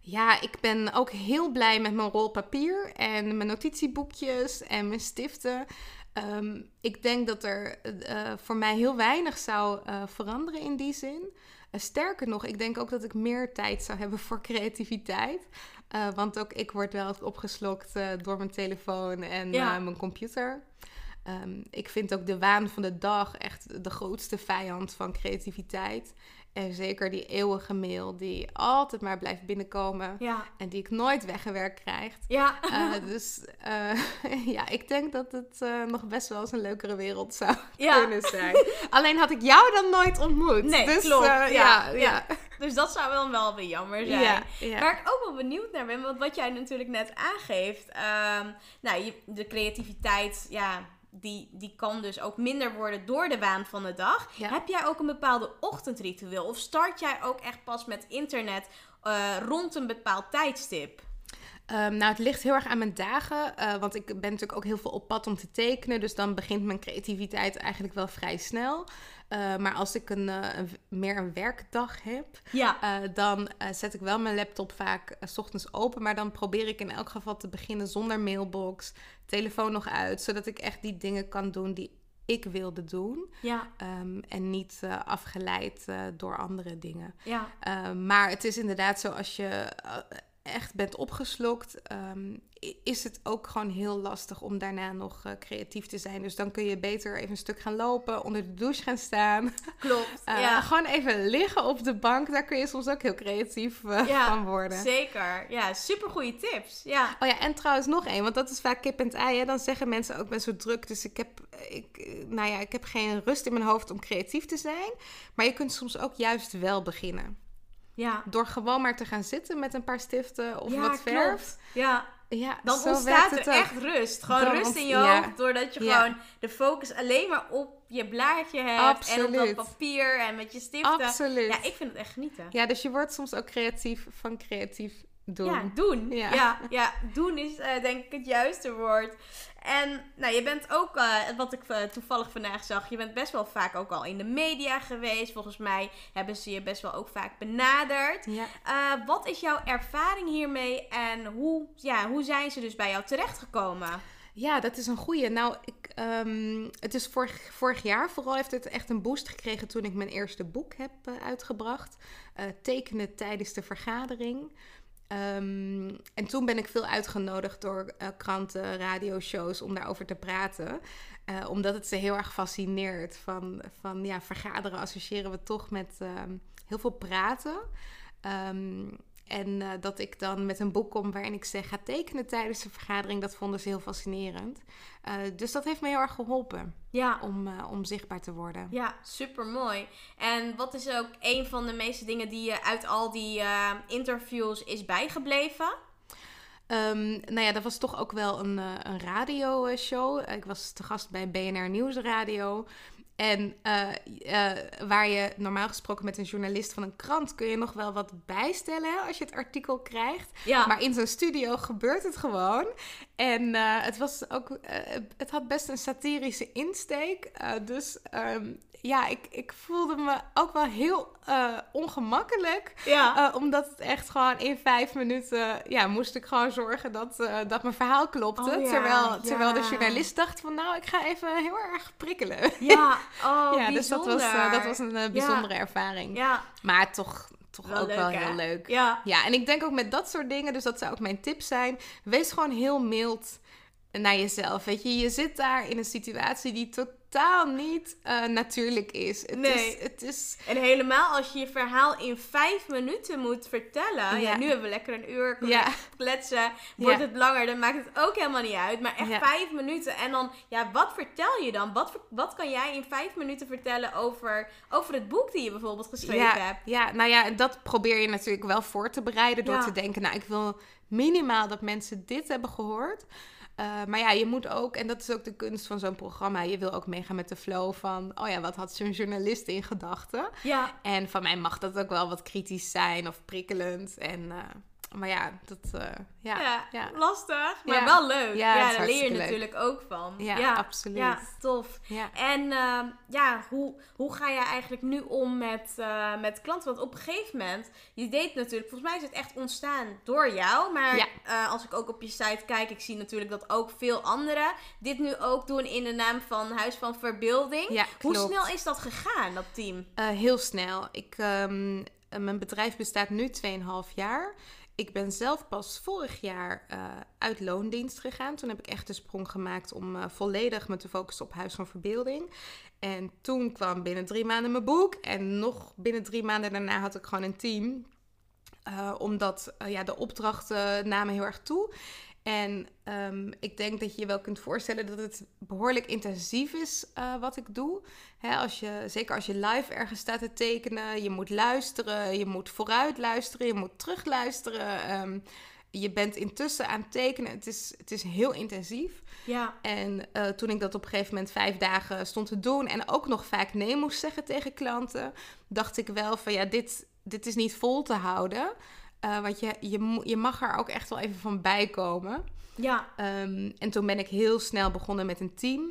Ja, ik ben ook heel blij met mijn rol papier en mijn notitieboekjes en mijn stiften. Ehm, ik denk dat er eh, voor mij heel weinig zou eh, veranderen in die zin. Eh, sterker nog, ik denk ook dat ik meer tijd zou hebben voor creativiteit. Eh, want ook ik word wel opgeslokt eh, door mijn telefoon en Ja. eh, mijn computer. Ehm, ik vind ook de waan van de dag echt de grootste vijand van creativiteit. En zeker die eeuwige mail die altijd maar blijft binnenkomen Ja, en die ik nooit weggewerkt krijg. ja. Eh, dus eh, ja, ik denk dat het eh, nog best wel eens een leukere wereld zou Ja. kunnen zijn. Alleen had ik jou dan nooit ontmoet. Nee, dus, klopt. Ja, ja, dus dat zou wel wel weer jammer zijn. Waar ik ook wel benieuwd naar ben, want wat jij natuurlijk net aangeeft. ehm, nou, je, de creativiteit, ja, die, die kan dus ook minder worden door de waan van de dag. Ja. Heb jij ook een bepaalde ochtendritueel? Of start jij ook echt pas met internet eh, rond een bepaald tijdstip? Ehm, nou, het ligt heel erg aan mijn dagen. eh, want ik ben natuurlijk ook heel veel op pad om te tekenen. Dus dan begint mijn creativiteit eigenlijk wel vrij snel. Eh, maar als ik een, eh, een- meer een werkdag heb, Ja, Eh, dan zet ik wel mijn laptop vaak 's ochtends open. Maar dan probeer ik in elk geval te beginnen zonder mailbox. Telefoon nog uit. Zodat ik echt die dingen kan doen die ik wilde doen. ja, ehm, en niet afgeleid door andere dingen. ja. Eh, maar het is inderdaad zo als je echt bent opgeslokt. ehm, is het ook gewoon heel lastig om daarna nog eh, creatief te zijn. Dus dan kun je beter even een stuk gaan lopen, onder de douche gaan staan. Klopt. Eh, ja. Gewoon even liggen op de bank, daar kun je soms ook heel creatief eh, Ja, van worden. Zeker. Ja, super goede tips. Ja. Oh ja, en trouwens nog één, want dat is vaak kip en het ei. Hè? Dan zeggen mensen ook, ik ben zo druk, dus ik heb, ik, nou ja, ik heb geen rust in mijn hoofd om creatief te zijn. Maar je kunt soms ook juist wel beginnen. Ja. Door gewoon maar te gaan zitten met een paar stiften of ja, wat verf. klopt. Ja, Ja, dan zo ontstaat er ook. echt rust. Gewoon Dan rust in je ja. hoofd, doordat je Ja. gewoon de focus alleen maar op je blaadje hebt. En op dat papier en met je stiften. Absoluut. Ja, ik vind het echt genieten. Ja, dus je wordt soms ook creatief van creatief doen. Ja, doen. Ja. Ja. Ja, doen is eh, denk ik het juiste woord. En nou, je bent ook, eh, wat ik eh, toevallig vandaag zag, je bent best wel vaak ook al in de media geweest. Volgens mij hebben ze je best wel ook vaak benaderd. Ja. Wat is jouw ervaring hiermee en hoe, ja, hoe zijn ze dus bij jou terechtgekomen? Ja, dat is een goeie. Nou, ik, ehm, het is vorig, vorig jaar vooral heeft het echt een boost gekregen toen ik mijn eerste boek heb uitgebracht. Tekenen tijdens de vergadering. Ehm, en toen ben ik veel uitgenodigd door eh, kranten, radioshows om daarover te praten. Eh, omdat het ze heel erg fascineert. Van, van ja, vergaderen associëren we toch met ehm, heel veel praten. Ehm, en eh, dat ik dan met een boek kom waarin ik zeg ga tekenen tijdens de vergadering, dat vonden ze heel fascinerend. Eh, dus dat heeft me heel erg geholpen Ja, om, eh, om zichtbaar te worden. ja super mooi. En wat is ook een van de meeste dingen die je uit al die interviews is bijgebleven? Ehm, nou ja, dat was toch ook wel een, eh, een radioshow. Ik was te gast bij BNR Nieuwsradio. En eh, eh, waar je normaal gesproken met een journalist van een krant kun je nog wel wat bijstellen hè, als je het artikel krijgt. Ja, Maar in zo'n studio gebeurt het gewoon. En eh, het, was ook, het had best een satirische insteek. Dus ehm, ja, ik, ik voelde me ook wel heel eh, ongemakkelijk. Ja. Eh, omdat het echt gewoon in vijf minuten, ja, moest ik gewoon zorgen dat, eh, dat mijn verhaal klopte. Oh ja, terwijl, terwijl de journalist dacht van, nou, ik ga even heel erg prikkelen. ja, oh, ja, dus dat was, dat was een bijzondere ervaring. Ja, Maar toch, toch Wel ook leuk, wel hè? heel leuk. ja. Ja, en ik denk ook met dat soort dingen, dus dat zou ook mijn tip zijn. Wees gewoon heel mild naar jezelf. Weet je, je zit daar in een situatie die totaal niet eh, natuurlijk is. Het Nee. is. Het is En helemaal als je je verhaal in vijf minuten moet vertellen. Ja, Ja. nu hebben we lekker een uur Ja. kletsen. Wordt Ja. het langer, dan maakt het ook helemaal niet uit. Maar echt vijf minuten. En dan, ja, wat vertel je dan? Wat, wat kan jij in vijf minuten vertellen over, over het boek die je bijvoorbeeld geschreven hebt? ja, nou ja, en dat probeer je natuurlijk wel voor te bereiden door te denken, nou, ik wil minimaal dat mensen dit hebben gehoord. Eh, maar ja, je moet ook, en dat is ook de kunst van zo'n programma, je wil ook meegaan met de flow van, oh ja, wat had zo'n journalist in gedachten? Ja, En van mij mag dat ook wel wat kritisch zijn of prikkelend. En, eh, maar ja, dat, eh, ja, ja, ja. lastig, maar Ja. wel leuk. Ja, daar leer je leuk. natuurlijk ook van. Ja, absoluut. Ja, tof. En ehm, ja, hoe, hoe ga je eigenlijk nu om met, eh, met klanten? Want op een gegeven moment, je deed natuurlijk, volgens mij is het echt ontstaan door jou. Maar eh, als ik ook op je site kijk, ik zie natuurlijk dat ook veel anderen dit nu ook doen in de naam van Huis van Verbeelding. Ja, hoe snel is dat gegaan, dat team? Heel snel. Ik, ehm, eh, mijn bedrijf bestaat nu 2,5 jaar. Ik ben zelf pas vorig jaar eh, uit loondienst gegaan. Toen heb ik echt de sprong gemaakt om eh, volledig me te focussen op Huis van Verbeelding. En toen kwam binnen drie maanden mijn boek. En nog binnen drie maanden daarna had ik gewoon een team. Eh, omdat ja, de opdrachten namen heel erg toe. En ehm, ik denk dat je je wel kunt voorstellen dat het behoorlijk intensief is eh, wat ik doe. Hè, als je, zeker als je live ergens staat te tekenen, je moet luisteren, je moet vooruit luisteren, je moet terugluisteren. ehm, je bent intussen aan het tekenen. Het is, het is heel intensief. Ja, En eh, toen ik dat op een gegeven moment vijf dagen stond te doen en ook nog vaak nee moest zeggen tegen klanten, dacht ik wel van ja, dit, dit is niet vol te houden. Eh, want je, je, je mag er ook echt wel even van bijkomen. ja, Ehm, en toen ben ik heel snel begonnen met een team.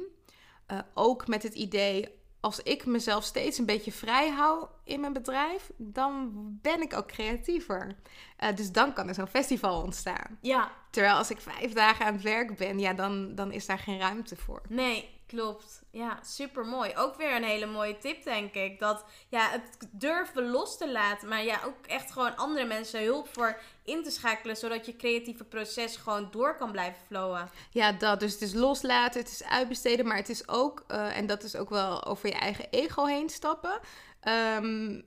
Eh, ook met het idee, als ik mezelf steeds een beetje vrij hou in mijn bedrijf, dan ben ik ook creatiever. Eh, dus dan kan er zo'n festival ontstaan. ja. Terwijl als ik vijf dagen aan het werk ben, ja, dan, dan is daar geen ruimte voor. Nee, klopt. Ja, super mooi. Ook weer een hele mooie tip, denk ik. Dat ja, het durven los te laten, maar ja, ook echt gewoon andere mensen hulp voor in te schakelen, zodat je creatieve proces gewoon door kan blijven flowen. Ja, dat. Dus het is loslaten, het is uitbesteden, maar het is ook, eh, en dat is ook wel over je eigen ego heen stappen. Ehm,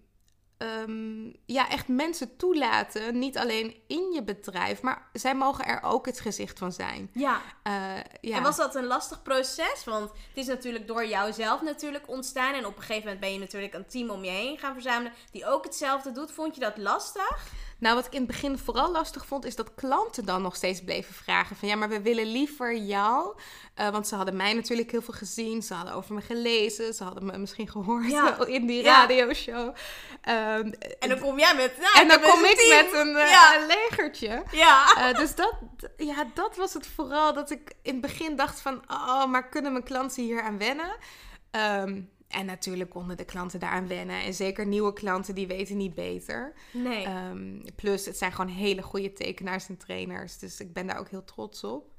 ehm, ja, echt mensen toelaten, niet alleen in je bedrijf, maar zij mogen er ook het gezicht van zijn. Ja. Eh, ja. En was dat een lastig proces? Want het is natuurlijk door jou zelf natuurlijk ontstaan. En op een gegeven moment ben je natuurlijk een team om je heen gaan verzamelen die ook hetzelfde doet. Vond je dat lastig? Nou, wat ik in het begin vooral lastig vond, is dat klanten dan nog steeds bleven vragen van ja, maar we willen liever jou. Eh, want ze hadden mij natuurlijk heel veel gezien, ze hadden over me gelezen, ze hadden me misschien gehoord Ja. in die Ja. radioshow. Ehm, En dan kom jij met. Nou, en dan kom ik team. met een, eh, Ja. een legertje. Ja. Eh, dus dat, ja, dat was het vooral dat ik in het begin dacht van, oh, maar kunnen mijn klanten hier aan wennen? Ehm, en natuurlijk konden de klanten daaraan wennen. En zeker nieuwe klanten, die weten niet beter. Nee. Ehm, plus, het zijn gewoon hele goede tekenaars en trainers. Dus ik ben daar ook heel trots op.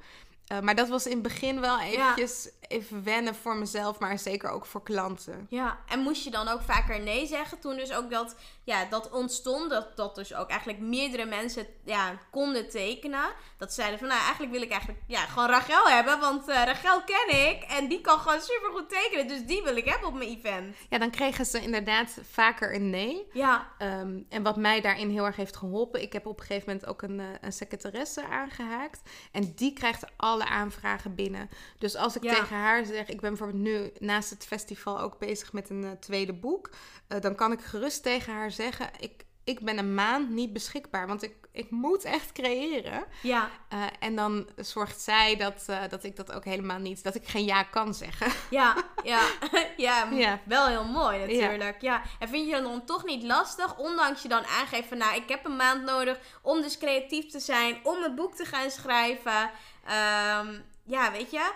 Eh, maar dat was in het begin wel eventjes even wennen voor mezelf, maar zeker ook voor klanten. Ja, en moest je dan ook vaker nee zeggen toen dus ook dat, ja, dat ontstond, dat, dat dus ook eigenlijk meerdere mensen ja, konden tekenen. Dat zeiden van, nou eigenlijk wil ik eigenlijk ja, gewoon Rachel hebben, want eh, Rachel ken ik en die kan gewoon super goed tekenen, dus die wil ik hebben op mijn event. Ja, dan kregen ze inderdaad vaker een nee. Ja, Ehm, en wat mij daarin heel erg heeft geholpen, ik heb op een gegeven moment ook een, eh, een secretaresse aangehaakt. En die krijgt alle aanvragen binnen. Dus als ik Ja. tegen haar zeg, ik ben bijvoorbeeld nu naast het festival ook bezig met een eh, tweede boek. dan kan ik gerust tegen haar zeggen, ik, ik ben een maand niet beschikbaar, want ik, ik moet echt creëren. ja, Eh, en dan zorgt zij dat, eh, dat ik dat ook helemaal niet, dat ik geen ja kan zeggen. ja, ja, ja, Ja. wel heel mooi natuurlijk. Ja. En vind je dan toch niet lastig, ondanks je dan aangeeft van, nou ik heb een maand nodig om dus creatief te zijn, om een boek te gaan schrijven. Ehm, ja, weet je...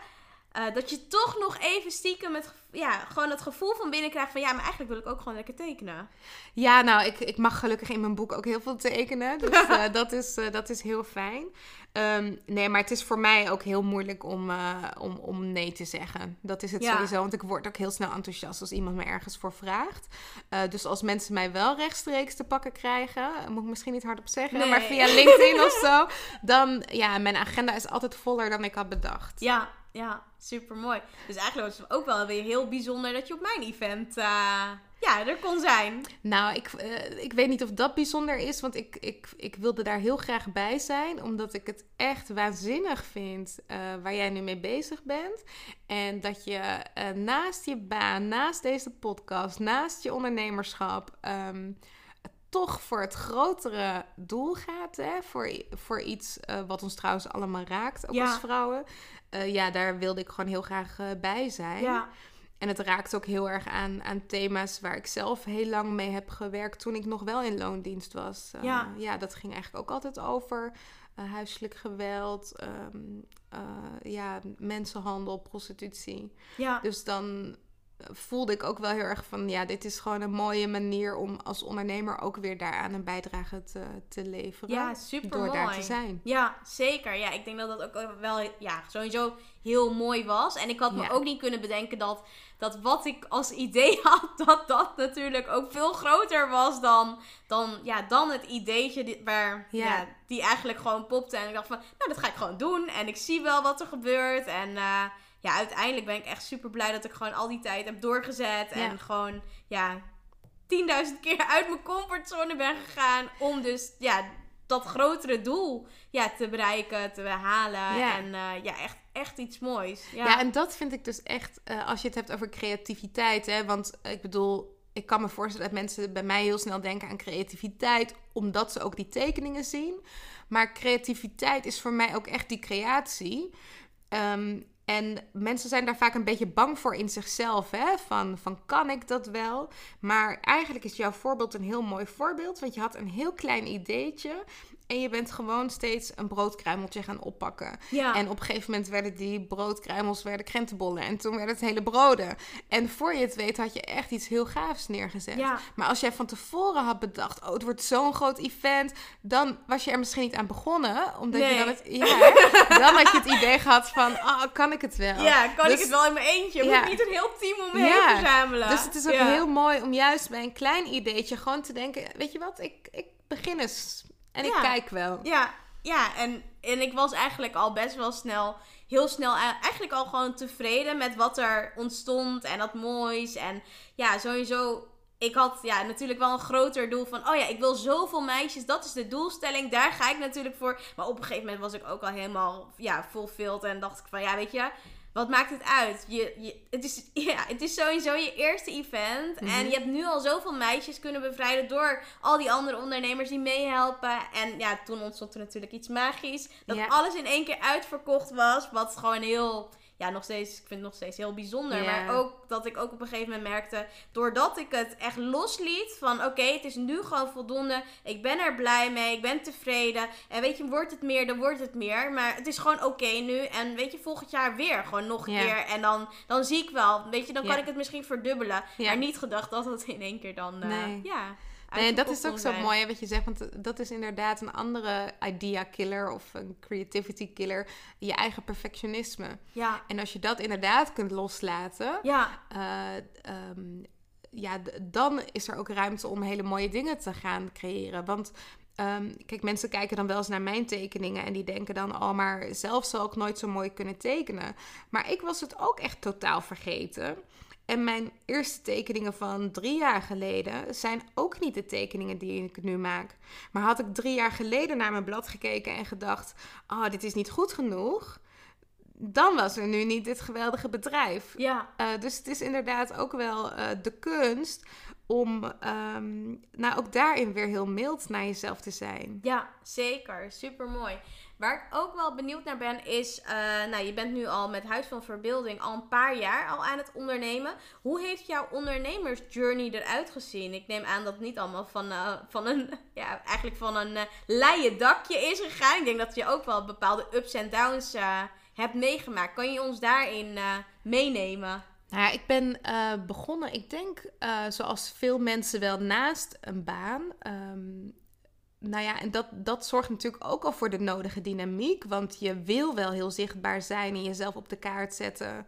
eh, dat je toch nog even stiekem het, ja, gewoon het gevoel van binnen krijgt van ja, maar eigenlijk wil ik ook gewoon lekker tekenen. Ja, nou, ik, ik mag gelukkig in mijn boek ook heel veel tekenen. Dus eh, dat, is, eh, dat is heel fijn. Ehm, nee, maar het is voor mij ook heel moeilijk om, om, om nee te zeggen. Dat is het Ja. sowieso, want ik word ook heel snel enthousiast als iemand me ergens voor vraagt. Dus als mensen mij wel rechtstreeks te pakken krijgen, moet ik misschien niet hardop zeggen, Nee. maar via LinkedIn of zo, dan, ja, mijn agenda is altijd voller dan ik had bedacht. Ja, ja, super mooi. Dus eigenlijk was het ook wel weer heel bijzonder dat je op mijn event eh, ja, er kon zijn. Nou, ik, eh, ik weet niet of dat bijzonder is, want ik, ik, ik wilde daar heel graag bij zijn, omdat ik het echt waanzinnig vind eh, waar jij nu mee bezig bent. En dat je naast je baan, naast deze podcast, naast je ondernemerschap, ehm, toch voor het grotere doel gaat. Hè? Voor, voor iets eh, wat ons trouwens allemaal raakt, ook Ja. als vrouwen. Eh, ja, daar wilde ik gewoon heel graag eh, bij zijn. Ja, En het raakt ook heel erg aan, aan thema's waar ik zelf heel lang mee heb gewerkt toen ik nog wel in loondienst was. Ja. ja, dat ging eigenlijk ook altijd over huiselijk geweld, um, uh, ja, mensenhandel, prostitutie. ja. Dus dan voelde ik ook wel heel erg van, ja, dit is gewoon een mooie manier om als ondernemer ook weer daaraan een bijdrage te, te leveren. Ja, super Door mooi. daar te zijn. Ja, zeker. Ja, ik denk dat dat ook wel ja, sowieso heel mooi was. En ik had me Ja. ook niet kunnen bedenken dat, dat wat ik als idee had, dat dat natuurlijk ook veel groter was dan, dan, ja, dan het ideetje die, waar, Ja. ja. die eigenlijk gewoon popte. En ik dacht van, nou, dat ga ik gewoon doen. En ik zie wel wat er gebeurt. En eh, ja, uiteindelijk ben ik echt super blij dat ik gewoon al die tijd heb doorgezet. Ja. En gewoon, ja, 10.000 keer uit mijn comfortzone ben gegaan. Om dus, ja, dat grotere doel ja, te bereiken, te behalen. Ja. En eh, ja, echt, echt iets moois. Ja, Ja, en dat vind ik dus echt, eh, als je het hebt over creativiteit, hè, want eh, ik bedoel, ik kan me voorstellen dat mensen bij mij heel snel denken aan creativiteit, omdat ze ook die tekeningen zien. Maar creativiteit is voor mij ook echt die creatie. Ehm, en mensen zijn daar vaak een beetje bang voor in zichzelf. Hè? Van, van kan ik dat wel? Maar eigenlijk is jouw voorbeeld een heel mooi voorbeeld. Want je had een heel klein ideetje. En je bent gewoon steeds een broodkruimeltje gaan oppakken. ja. En op een gegeven moment werden die broodkruimels werden krentenbollen. En toen werden het hele broden. En voor je het weet had je echt iets heel gaafs neergezet. Ja. Maar als jij van tevoren had bedacht... oh, het wordt zo'n groot event... dan was je er misschien niet aan begonnen. Omdat je dan het... Ja, dan had je het idee gehad van... oh, kan ik het wel? ja, kan Dus- ik het wel in mijn eentje? Moet ik niet een heel team om me heen verzamelen? Dus het is ook heel mooi om juist bij een klein ideetje... gewoon te denken... weet je wat, ik, ik begin eens. En ik kijk wel. Ja, ja en, en ik was eigenlijk al best wel snel, heel snel, eigenlijk al gewoon tevreden met wat er ontstond en dat moois. En ja, sowieso, ik had ja, natuurlijk wel een groter doel van, oh ja, ik wil zoveel meisjes, dat is de doelstelling, daar ga ik natuurlijk voor. Maar op een gegeven moment was ik ook al helemaal, ja, fulfilled en dacht ik van, ja, weet je... Wat maakt het uit? Je, je, het, is, ja, het is sowieso je eerste event. Mhm. En je hebt nu al zoveel meisjes kunnen bevrijden door al die andere ondernemers die meehelpen. En ja, toen ontstond er natuurlijk iets magisch. Dat Ja. alles in één keer uitverkocht was. Wat gewoon heel, ja, nog steeds, ik vind het nog steeds heel bijzonder. Maar ook dat ik ook op een gegeven moment merkte, doordat ik het echt losliet van oké, het is nu gewoon voldoende. Ik ben er blij mee, ik ben tevreden. En weet je, wordt het meer, dan wordt het meer. Maar het is gewoon oké nu. En weet je, volgend jaar weer gewoon nog een keer. En dan, dan zie ik wel, weet je, dan kan ik het misschien verdubbelen. Maar niet gedacht dat het in één keer dan, eh, Nee. ja... Nee, dat is ook zo zijn. mooi hè, wat je zegt. Want dat is inderdaad een andere idea killer of een creativity killer. Je eigen perfectionisme. Ja, En als je dat inderdaad kunt loslaten, ja, eh, ehm, ja, dan is er ook ruimte om hele mooie dingen te gaan creëren. Want ehm, kijk, mensen kijken dan wel eens naar mijn tekeningen en die denken dan, oh, maar zelf zal ik nooit zo mooi kunnen tekenen. Maar ik was het ook echt totaal vergeten. En mijn eerste tekeningen van drie jaar geleden zijn ook niet de tekeningen die ik nu maak. Maar had ik drie jaar geleden naar mijn blad gekeken en gedacht: oh, dit is niet goed genoeg. Dan was er nu niet dit geweldige bedrijf. ja. Eh, dus het is inderdaad ook wel eh, de kunst om ehm, nou ook daarin weer heel mild naar jezelf te zijn. Ja, zeker. Super mooi. Waar ik ook wel benieuwd naar ben, is. eh, nou, je bent nu al met Huis van Verbeelding al een paar jaar al aan het ondernemen. Hoe heeft jouw ondernemersjourney eruit gezien? Ik neem aan dat het niet allemaal van, eh, van een. Ja, eigenlijk van een eh leien dakje is gegaan. Ik denk dat je ook wel bepaalde ups en downs. hebt meegemaakt. Kan je ons daarin meenemen? Nou ja, ik ben begonnen, ik denk, zoals veel mensen wel naast een baan. Um, nou ja, en dat, dat zorgt natuurlijk ook al voor de nodige dynamiek. Want je wil wel heel zichtbaar zijn en jezelf op de kaart zetten.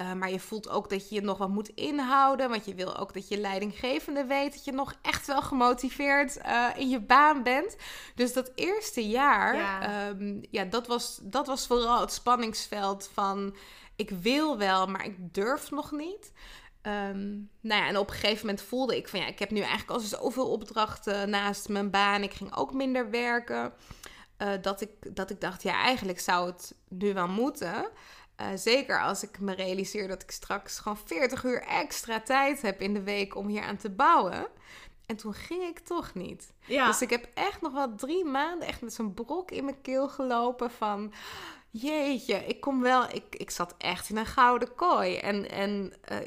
Uh, maar je voelt ook dat je je nog wat moet inhouden. Want je wil ook dat je leidinggevende weet dat je nog echt wel gemotiveerd uh, in je baan bent. Dus dat eerste jaar, ja. Um, ja, dat, was, dat was vooral het spanningsveld van ik wil wel, maar ik durf nog niet. Um, nou ja, en op een gegeven moment voelde ik van ja, ik heb nu eigenlijk al zoveel opdrachten naast mijn baan. Ik ging ook minder werken. Uh, dat, ik, dat ik dacht, ja, eigenlijk zou het nu wel moeten. Uh, zeker als ik me realiseer dat ik straks gewoon 40 uur extra tijd heb in de week om hier aan te bouwen. En toen ging ik toch niet. Ja. Dus ik heb echt nog wel drie maanden echt met zo'n brok in mijn keel gelopen van jeetje, ik kom wel, ik, ik zat echt in een gouden kooi. En, en uh,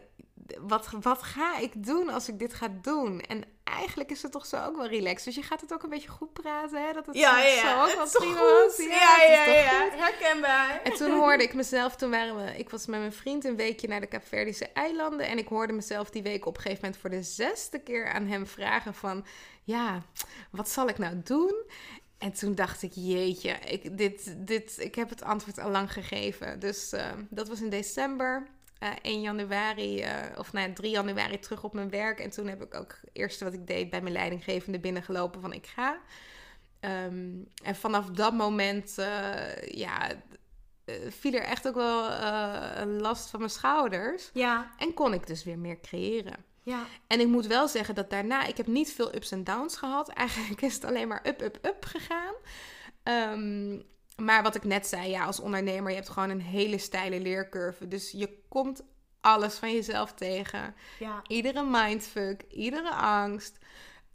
wat, wat ga ik doen als ik dit ga doen? En eigenlijk is het toch zo ook wel relaxed. Dus je gaat het ook een beetje goed praten, hè? Dat het ja, zo, ja, zo ook wat prima was. Ja, ja, ja. Herkenbaar. En toen hoorde ik mezelf, toen waren we, ik was met mijn vriend een weekje naar de Kaapverdische eilanden. En ik hoorde mezelf die week op een gegeven moment voor de zesde keer aan hem vragen van, ja, wat zal ik nou doen? En toen dacht ik, jeetje, ik, dit, dit, ik heb het antwoord al lang gegeven. Dus uh, dat was in december. Uh, 1 januari, uh, of nou, 3 januari terug op mijn werk. En toen heb ik ook het eerste wat ik deed bij mijn leidinggevende binnengelopen van ik ga. Um, en vanaf dat moment, uh, ja, viel er echt ook wel een last van mijn schouders. Ja. En kon ik dus weer meer creëren. Ja. En ik moet wel zeggen dat daarna, ik heb niet veel ups en downs gehad. Eigenlijk is het alleen maar up, up, up gegaan. Um, maar wat ik net zei, ja, als ondernemer, je hebt gewoon een hele steile leercurve. Dus je komt alles van jezelf tegen. Ja. Iedere mindfuck, iedere angst.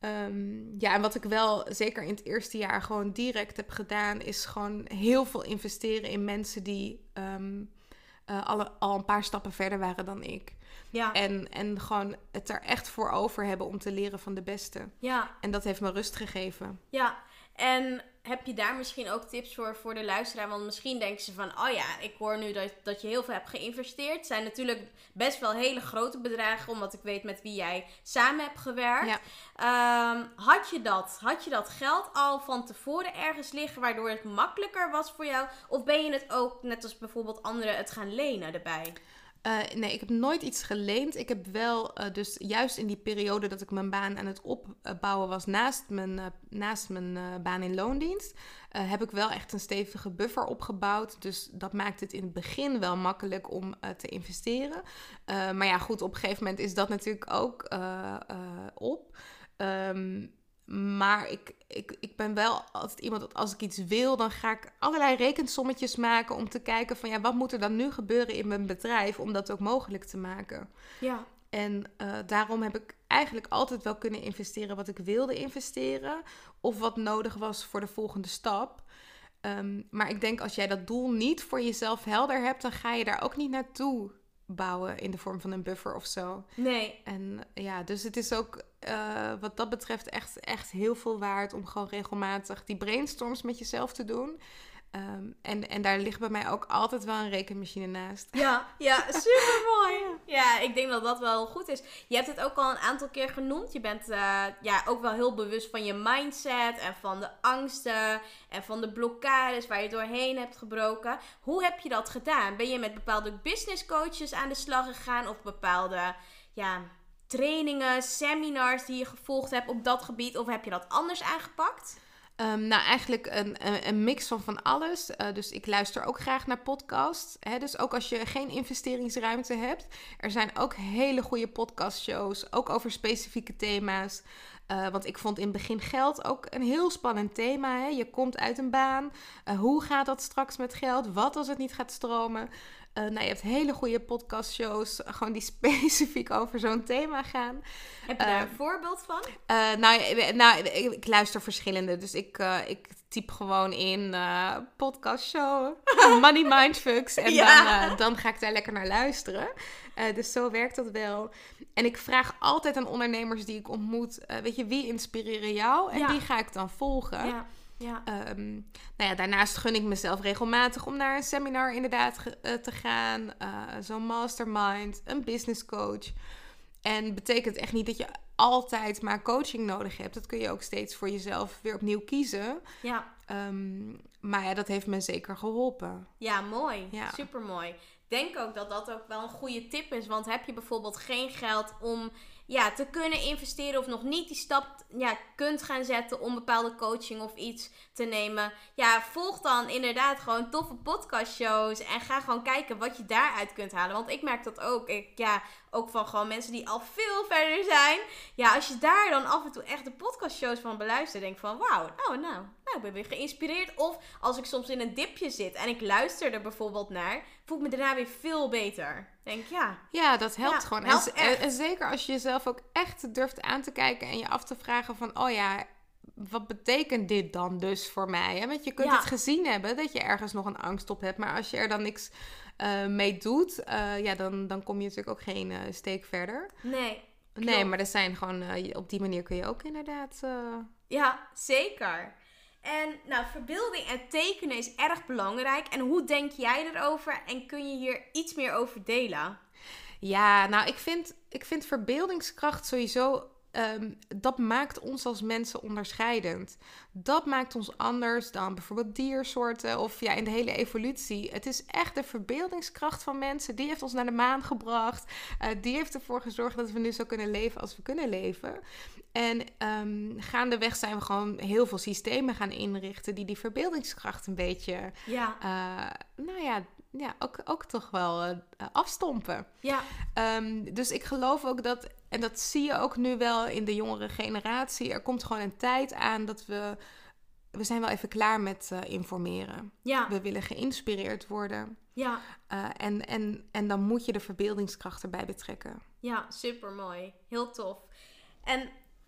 Um, ja, en wat ik wel zeker in het eerste jaar gewoon direct heb gedaan, is gewoon heel veel investeren in mensen die um, uh, alle, al een paar stappen verder waren dan ik. Ja. En, en gewoon het er echt voor over hebben om te leren van de beste. Ja. En dat heeft me rust gegeven. Ja, en heb je daar misschien ook tips voor voor de luisteraar? Want misschien denken ze van, oh ja, ik hoor nu dat, dat je heel veel hebt geïnvesteerd. Het zijn natuurlijk best wel hele grote bedragen, omdat ik weet met wie jij samen hebt gewerkt. Ja. Um, had, je dat, had je dat geld al van tevoren ergens liggen, waardoor het makkelijker was voor jou? Of ben je het ook, net als bijvoorbeeld anderen, het gaan lenen erbij? Uh, nee, ik heb nooit iets geleend. Ik heb wel, uh, dus juist in die periode dat ik mijn baan aan het opbouwen was naast mijn, uh, naast mijn baan in loondienst, heb ik wel echt een stevige buffer opgebouwd. Dus dat maakt het in het begin wel makkelijk om te investeren. maar ja, goed, op een gegeven moment is dat natuurlijk ook op. Um, maar ik, ik, ik ben wel altijd iemand dat als ik iets wil, dan ga ik allerlei rekensommetjes maken om te kijken van ja, wat moet er dan nu gebeuren in mijn bedrijf om dat ook mogelijk te maken. Ja. En uh, daarom heb ik eigenlijk altijd wel kunnen investeren wat ik wilde investeren of wat nodig was voor de volgende stap. Um, maar ik denk als jij dat doel niet voor jezelf helder hebt, dan ga je daar ook niet naartoe bouwen in de vorm van een buffer of zo. Nee. En ja, dus het is ook uh, wat dat betreft echt, echt heel veel waard om gewoon regelmatig die brainstorms met jezelf te doen. Um, en, en daar ligt bij mij ook altijd wel een rekenmachine naast. Ja, ja super mooi. Ja, ik denk dat dat wel goed is. Je hebt het ook al een aantal keer genoemd. Je bent uh, ja, ook wel heel bewust van je mindset en van de angsten en van de blokkades waar je doorheen hebt gebroken. Hoe heb je dat gedaan? Ben je met bepaalde business coaches aan de slag gegaan of bepaalde ja, trainingen, seminars die je gevolgd hebt op dat gebied? Of heb je dat anders aangepakt? Um, nou, eigenlijk een, een, een, mix van van alles. Uh, dus ik luister ook graag naar podcasts. Hè? Dus ook als je geen investeringsruimte hebt. Er zijn ook hele goede podcastshows, ook over specifieke thema's. Uh, want ik vond in het begin geld ook een heel spannend thema. Hè? Je komt uit een baan. Uh, hoe gaat dat straks met geld? Wat als het niet gaat stromen? Uh, nou, je hebt hele goede podcastshows, gewoon die specifiek over zo'n thema gaan. Heb je daar een voorbeeld van? Uh, nou, nou ik, ik, luister verschillende, dus ik, ik typ gewoon in podcastshow, money mindfucks en ja. dan, dan ga ik daar lekker naar luisteren. dus zo werkt dat wel. En ik vraag altijd aan ondernemers die ik ontmoet, weet je, wie inspireren jou en ja. die ga ik dan volgen. Ja. Ja. Ehm, nou ja, daarnaast gun ik mezelf regelmatig om naar een seminar inderdaad eh, te gaan. eh, Zo'n mastermind, een business coach. En betekent echt niet dat je altijd maar coaching nodig hebt. Dat kun je ook steeds voor jezelf weer opnieuw kiezen. ja. Ehm, maar ja, dat heeft me zeker geholpen. Ja, mooi. Ja. Super mooi. Ik denk ook dat dat ook wel een goede tip is. Want heb je bijvoorbeeld geen geld om ja, te kunnen investeren of nog niet die stap ja, kunt gaan zetten om bepaalde coaching of iets te nemen. Ja, volg dan inderdaad gewoon toffe podcastshows en ga gewoon kijken wat je daaruit kunt halen. Want ik merk dat ook. Ik, ja, ook van gewoon mensen die al veel verder zijn. Ja, als je daar dan af en toe echt de podcastshows van beluistert, denk van wauw, nou, nou, nou, ik ben weer geïnspireerd. Of als ik soms in een dipje zit en ik luister er bijvoorbeeld naar, voel ik me daarna weer veel beter. Denk ja, Ja, dat helpt Ja, gewoon. helpt en, zeker als je jezelf ook echt durft aan te kijken en je af te vragen van, oh ja, wat betekent dit dan dus voor mij? Hè? Want je kunt Ja. het gezien hebben dat je ergens nog een angst op hebt, maar als je er dan niks eh, mee doet, eh, ja, dan, dan kom je natuurlijk ook geen eh, steek verder. nee. Nee, maar er zijn gewoon, op die manier kun je ook inderdaad. Ja, zeker. En nou, verbeelding en tekenen is erg belangrijk. En hoe denk jij erover? En kun je hier iets meer over delen? Ja, nou, ik vind, ik vind verbeeldingskracht sowieso. Ehm, dat maakt ons als mensen onderscheidend. Dat maakt ons anders dan bijvoorbeeld diersoorten of ja, in de hele evolutie. Het is echt de verbeeldingskracht van mensen. Die heeft ons naar de maan gebracht. Eh, die heeft ervoor gezorgd dat we nu zo kunnen leven als we kunnen leven. En ehm, gaandeweg zijn we gewoon heel veel systemen gaan inrichten die die verbeeldingskracht een beetje, Ja, eh, nou ja, ja ook, ook toch wel eh, afstompen. ja, Ehm, dus ik geloof ook dat, en dat zie je ook nu wel in de jongere generatie, er komt gewoon een tijd aan dat we, we zijn wel even klaar met eh, informeren. ja, We willen geïnspireerd worden. ja, Eh, en, en, en dan moet je de verbeeldingskracht erbij betrekken. ja, super mooi. Heel tof. En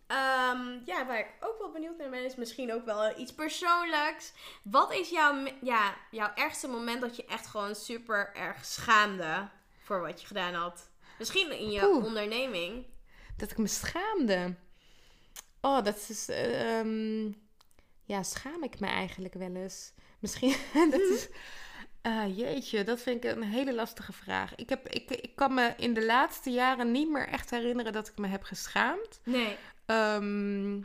ehm, ja, waar ik ook wel benieuwd naar ben, is misschien ook wel iets persoonlijks. Wat is jouw, ja, jouw ergste moment dat je echt gewoon super erg schaamde voor wat je gedaan had? Misschien in je Oeh. onderneming. Dat ik me schaamde. Oh, dat is. eh, ehm, ja, schaam ik me eigenlijk wel eens? Misschien. dat is. eh, jeetje, dat vind ik een hele lastige vraag. Ik, heb, ik, ik kan me in de laatste jaren niet meer echt herinneren dat ik me heb geschaamd. Nee. Ehm,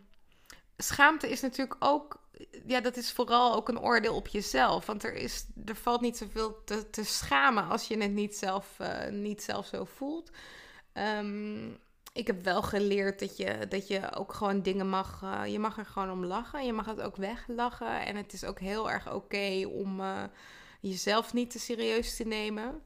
schaamte is natuurlijk ook. Ja, dat is vooral ook een oordeel op jezelf. Want er, is, er valt niet zoveel te, te schamen als je het niet zelf, eh, niet zelf zo voelt. Ehm, ik heb wel geleerd dat je, dat je ook gewoon dingen mag. eh, je mag er gewoon om lachen. Je mag het ook weglachen. En het is ook heel erg oké om eh, jezelf niet te serieus te nemen.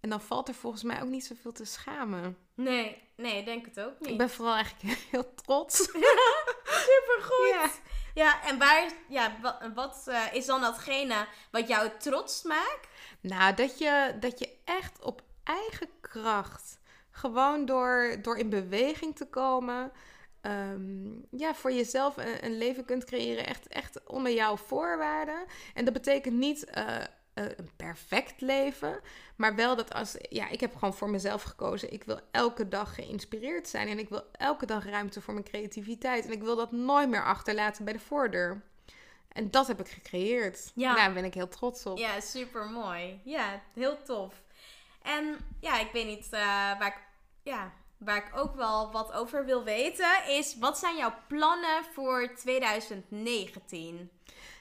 En dan valt er volgens mij ook niet zoveel te schamen. Nee, nee, ik denk het ook niet. Ik ben vooral eigenlijk heel trots. Supergoed. Ja. Ja. en waar, ja, wat, wat eh, is dan datgene wat jou trots maakt? Nou, dat je, dat je echt op eigen kracht, gewoon door, door in beweging te komen, ehm, ja, voor jezelf een, een leven kunt creëren, echt, echt onder jouw voorwaarden. En dat betekent niet eh, een perfect leven, maar wel dat als, ja, ik heb gewoon voor mezelf gekozen, ik wil elke dag geïnspireerd zijn en ik wil elke dag ruimte voor mijn creativiteit en ik wil dat nooit meer achterlaten bij de voordeur. En dat heb ik gecreëerd. Ja. Daar ben ik heel trots op. Ja, super mooi. Ja, heel tof. En ja, ik weet niet eh, waar, ik, ja, waar ik ook wel wat over wil weten, is wat zijn jouw plannen voor 2019?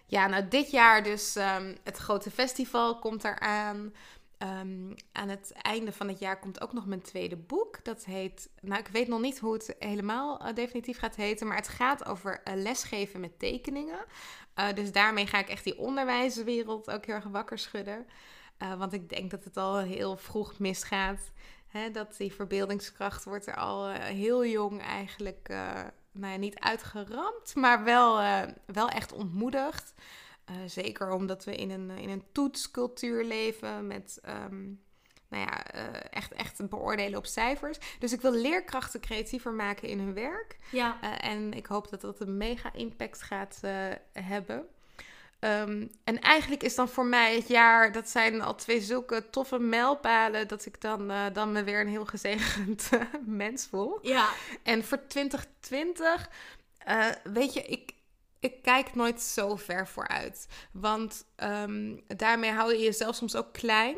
Ja, nou dit jaar dus ehm, het grote festival komt eraan. Ehm aan het einde van het jaar komt ook nog mijn tweede boek. Dat heet, nou ik weet nog niet hoe het helemaal eh, definitief gaat heten, maar het gaat over eh, lesgeven met tekeningen. Eh, dus daarmee ga ik echt die onderwijswereld ook heel erg wakker schudden. Want ik denk dat het al heel vroeg misgaat. Hè, dat die verbeeldingskracht wordt er al heel jong eigenlijk nou ja, niet uitgeramd, maar wel, uh, wel echt ontmoedigd. Uh, zeker omdat we in een, in een toetscultuur leven met um, nou ja, uh, echt, echt beoordelen op cijfers. Dus ik wil leerkrachten creatiever maken in hun werk. Ja. En ik hoop dat dat een mega impact gaat hebben. Um, en eigenlijk is dan voor mij het jaar, dat zijn al twee zulke toffe mijlpalen, dat ik dan, uh, dan me weer een heel gezegend mens voel. Ja. En voor 2020, uh, weet je, ik, ik kijk nooit zo ver vooruit. Want ehm, daarmee hou je jezelf soms ook klein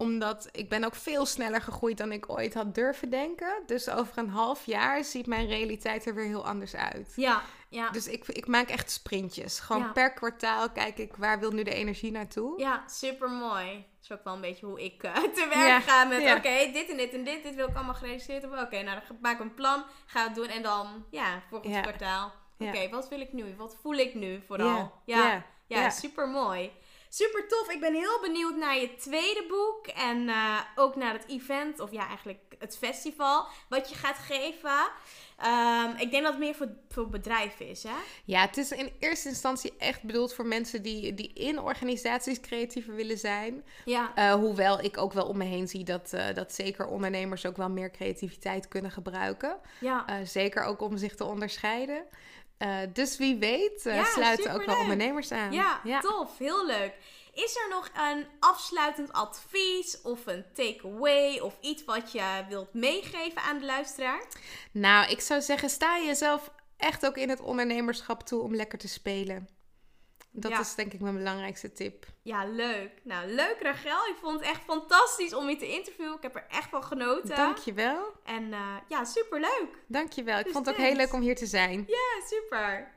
omdat ik ben ook veel sneller gegroeid dan ik ooit had durven denken. Dus over een half jaar ziet mijn realiteit er weer heel anders uit. Ja, ja. Dus ik, ik maak echt sprintjes. Gewoon Ja. per kwartaal kijk ik waar wil nu de energie naartoe. Ja, super mooi. Dat is ook wel een beetje hoe ik eh, te werk Ja, ga met ja. oké, dit en dit en dit, dit wil ik allemaal gerealiseerd hebben. Oké, nou dan maak ik een plan, ga het doen en dan, ja, volgend kwartaal. Oké, wat wil ik nu? Wat voel ik nu vooral? Ja, Ja, ja, ja, ja. super mooi. Super tof. Ik ben heel benieuwd naar je tweede boek en eh, ook naar het event, of ja, eigenlijk het festival, wat je gaat geven. Ehm, ik denk dat het meer voor, voor bedrijven is, hè? Ja, het is in eerste instantie echt bedoeld voor mensen die, die in organisaties creatiever willen zijn. Ja. Eh, hoewel ik ook wel om me heen zie dat, eh, dat zeker ondernemers ook wel meer creativiteit kunnen gebruiken. Ja. Zeker ook om zich te onderscheiden. Eh, dus wie weet eh, Ja, sluiten ook wel ondernemers aan. Ja, tof. Heel leuk. Is er nog een afsluitend advies of een takeaway of iets wat je wilt meegeven aan de luisteraar? Nou, ik zou zeggen, sta jezelf echt ook in het ondernemerschap toe om lekker te spelen. Dat Ja. is denk ik mijn belangrijkste tip. Ja, leuk. Nou, leuk Rachel. Ik vond het echt fantastisch om je te interviewen. Ik heb er echt van genoten. Dankjewel. En eh, ja, superleuk. Dankjewel. Ik Dus vond het ook heel leuk om hier te zijn. Ja, super.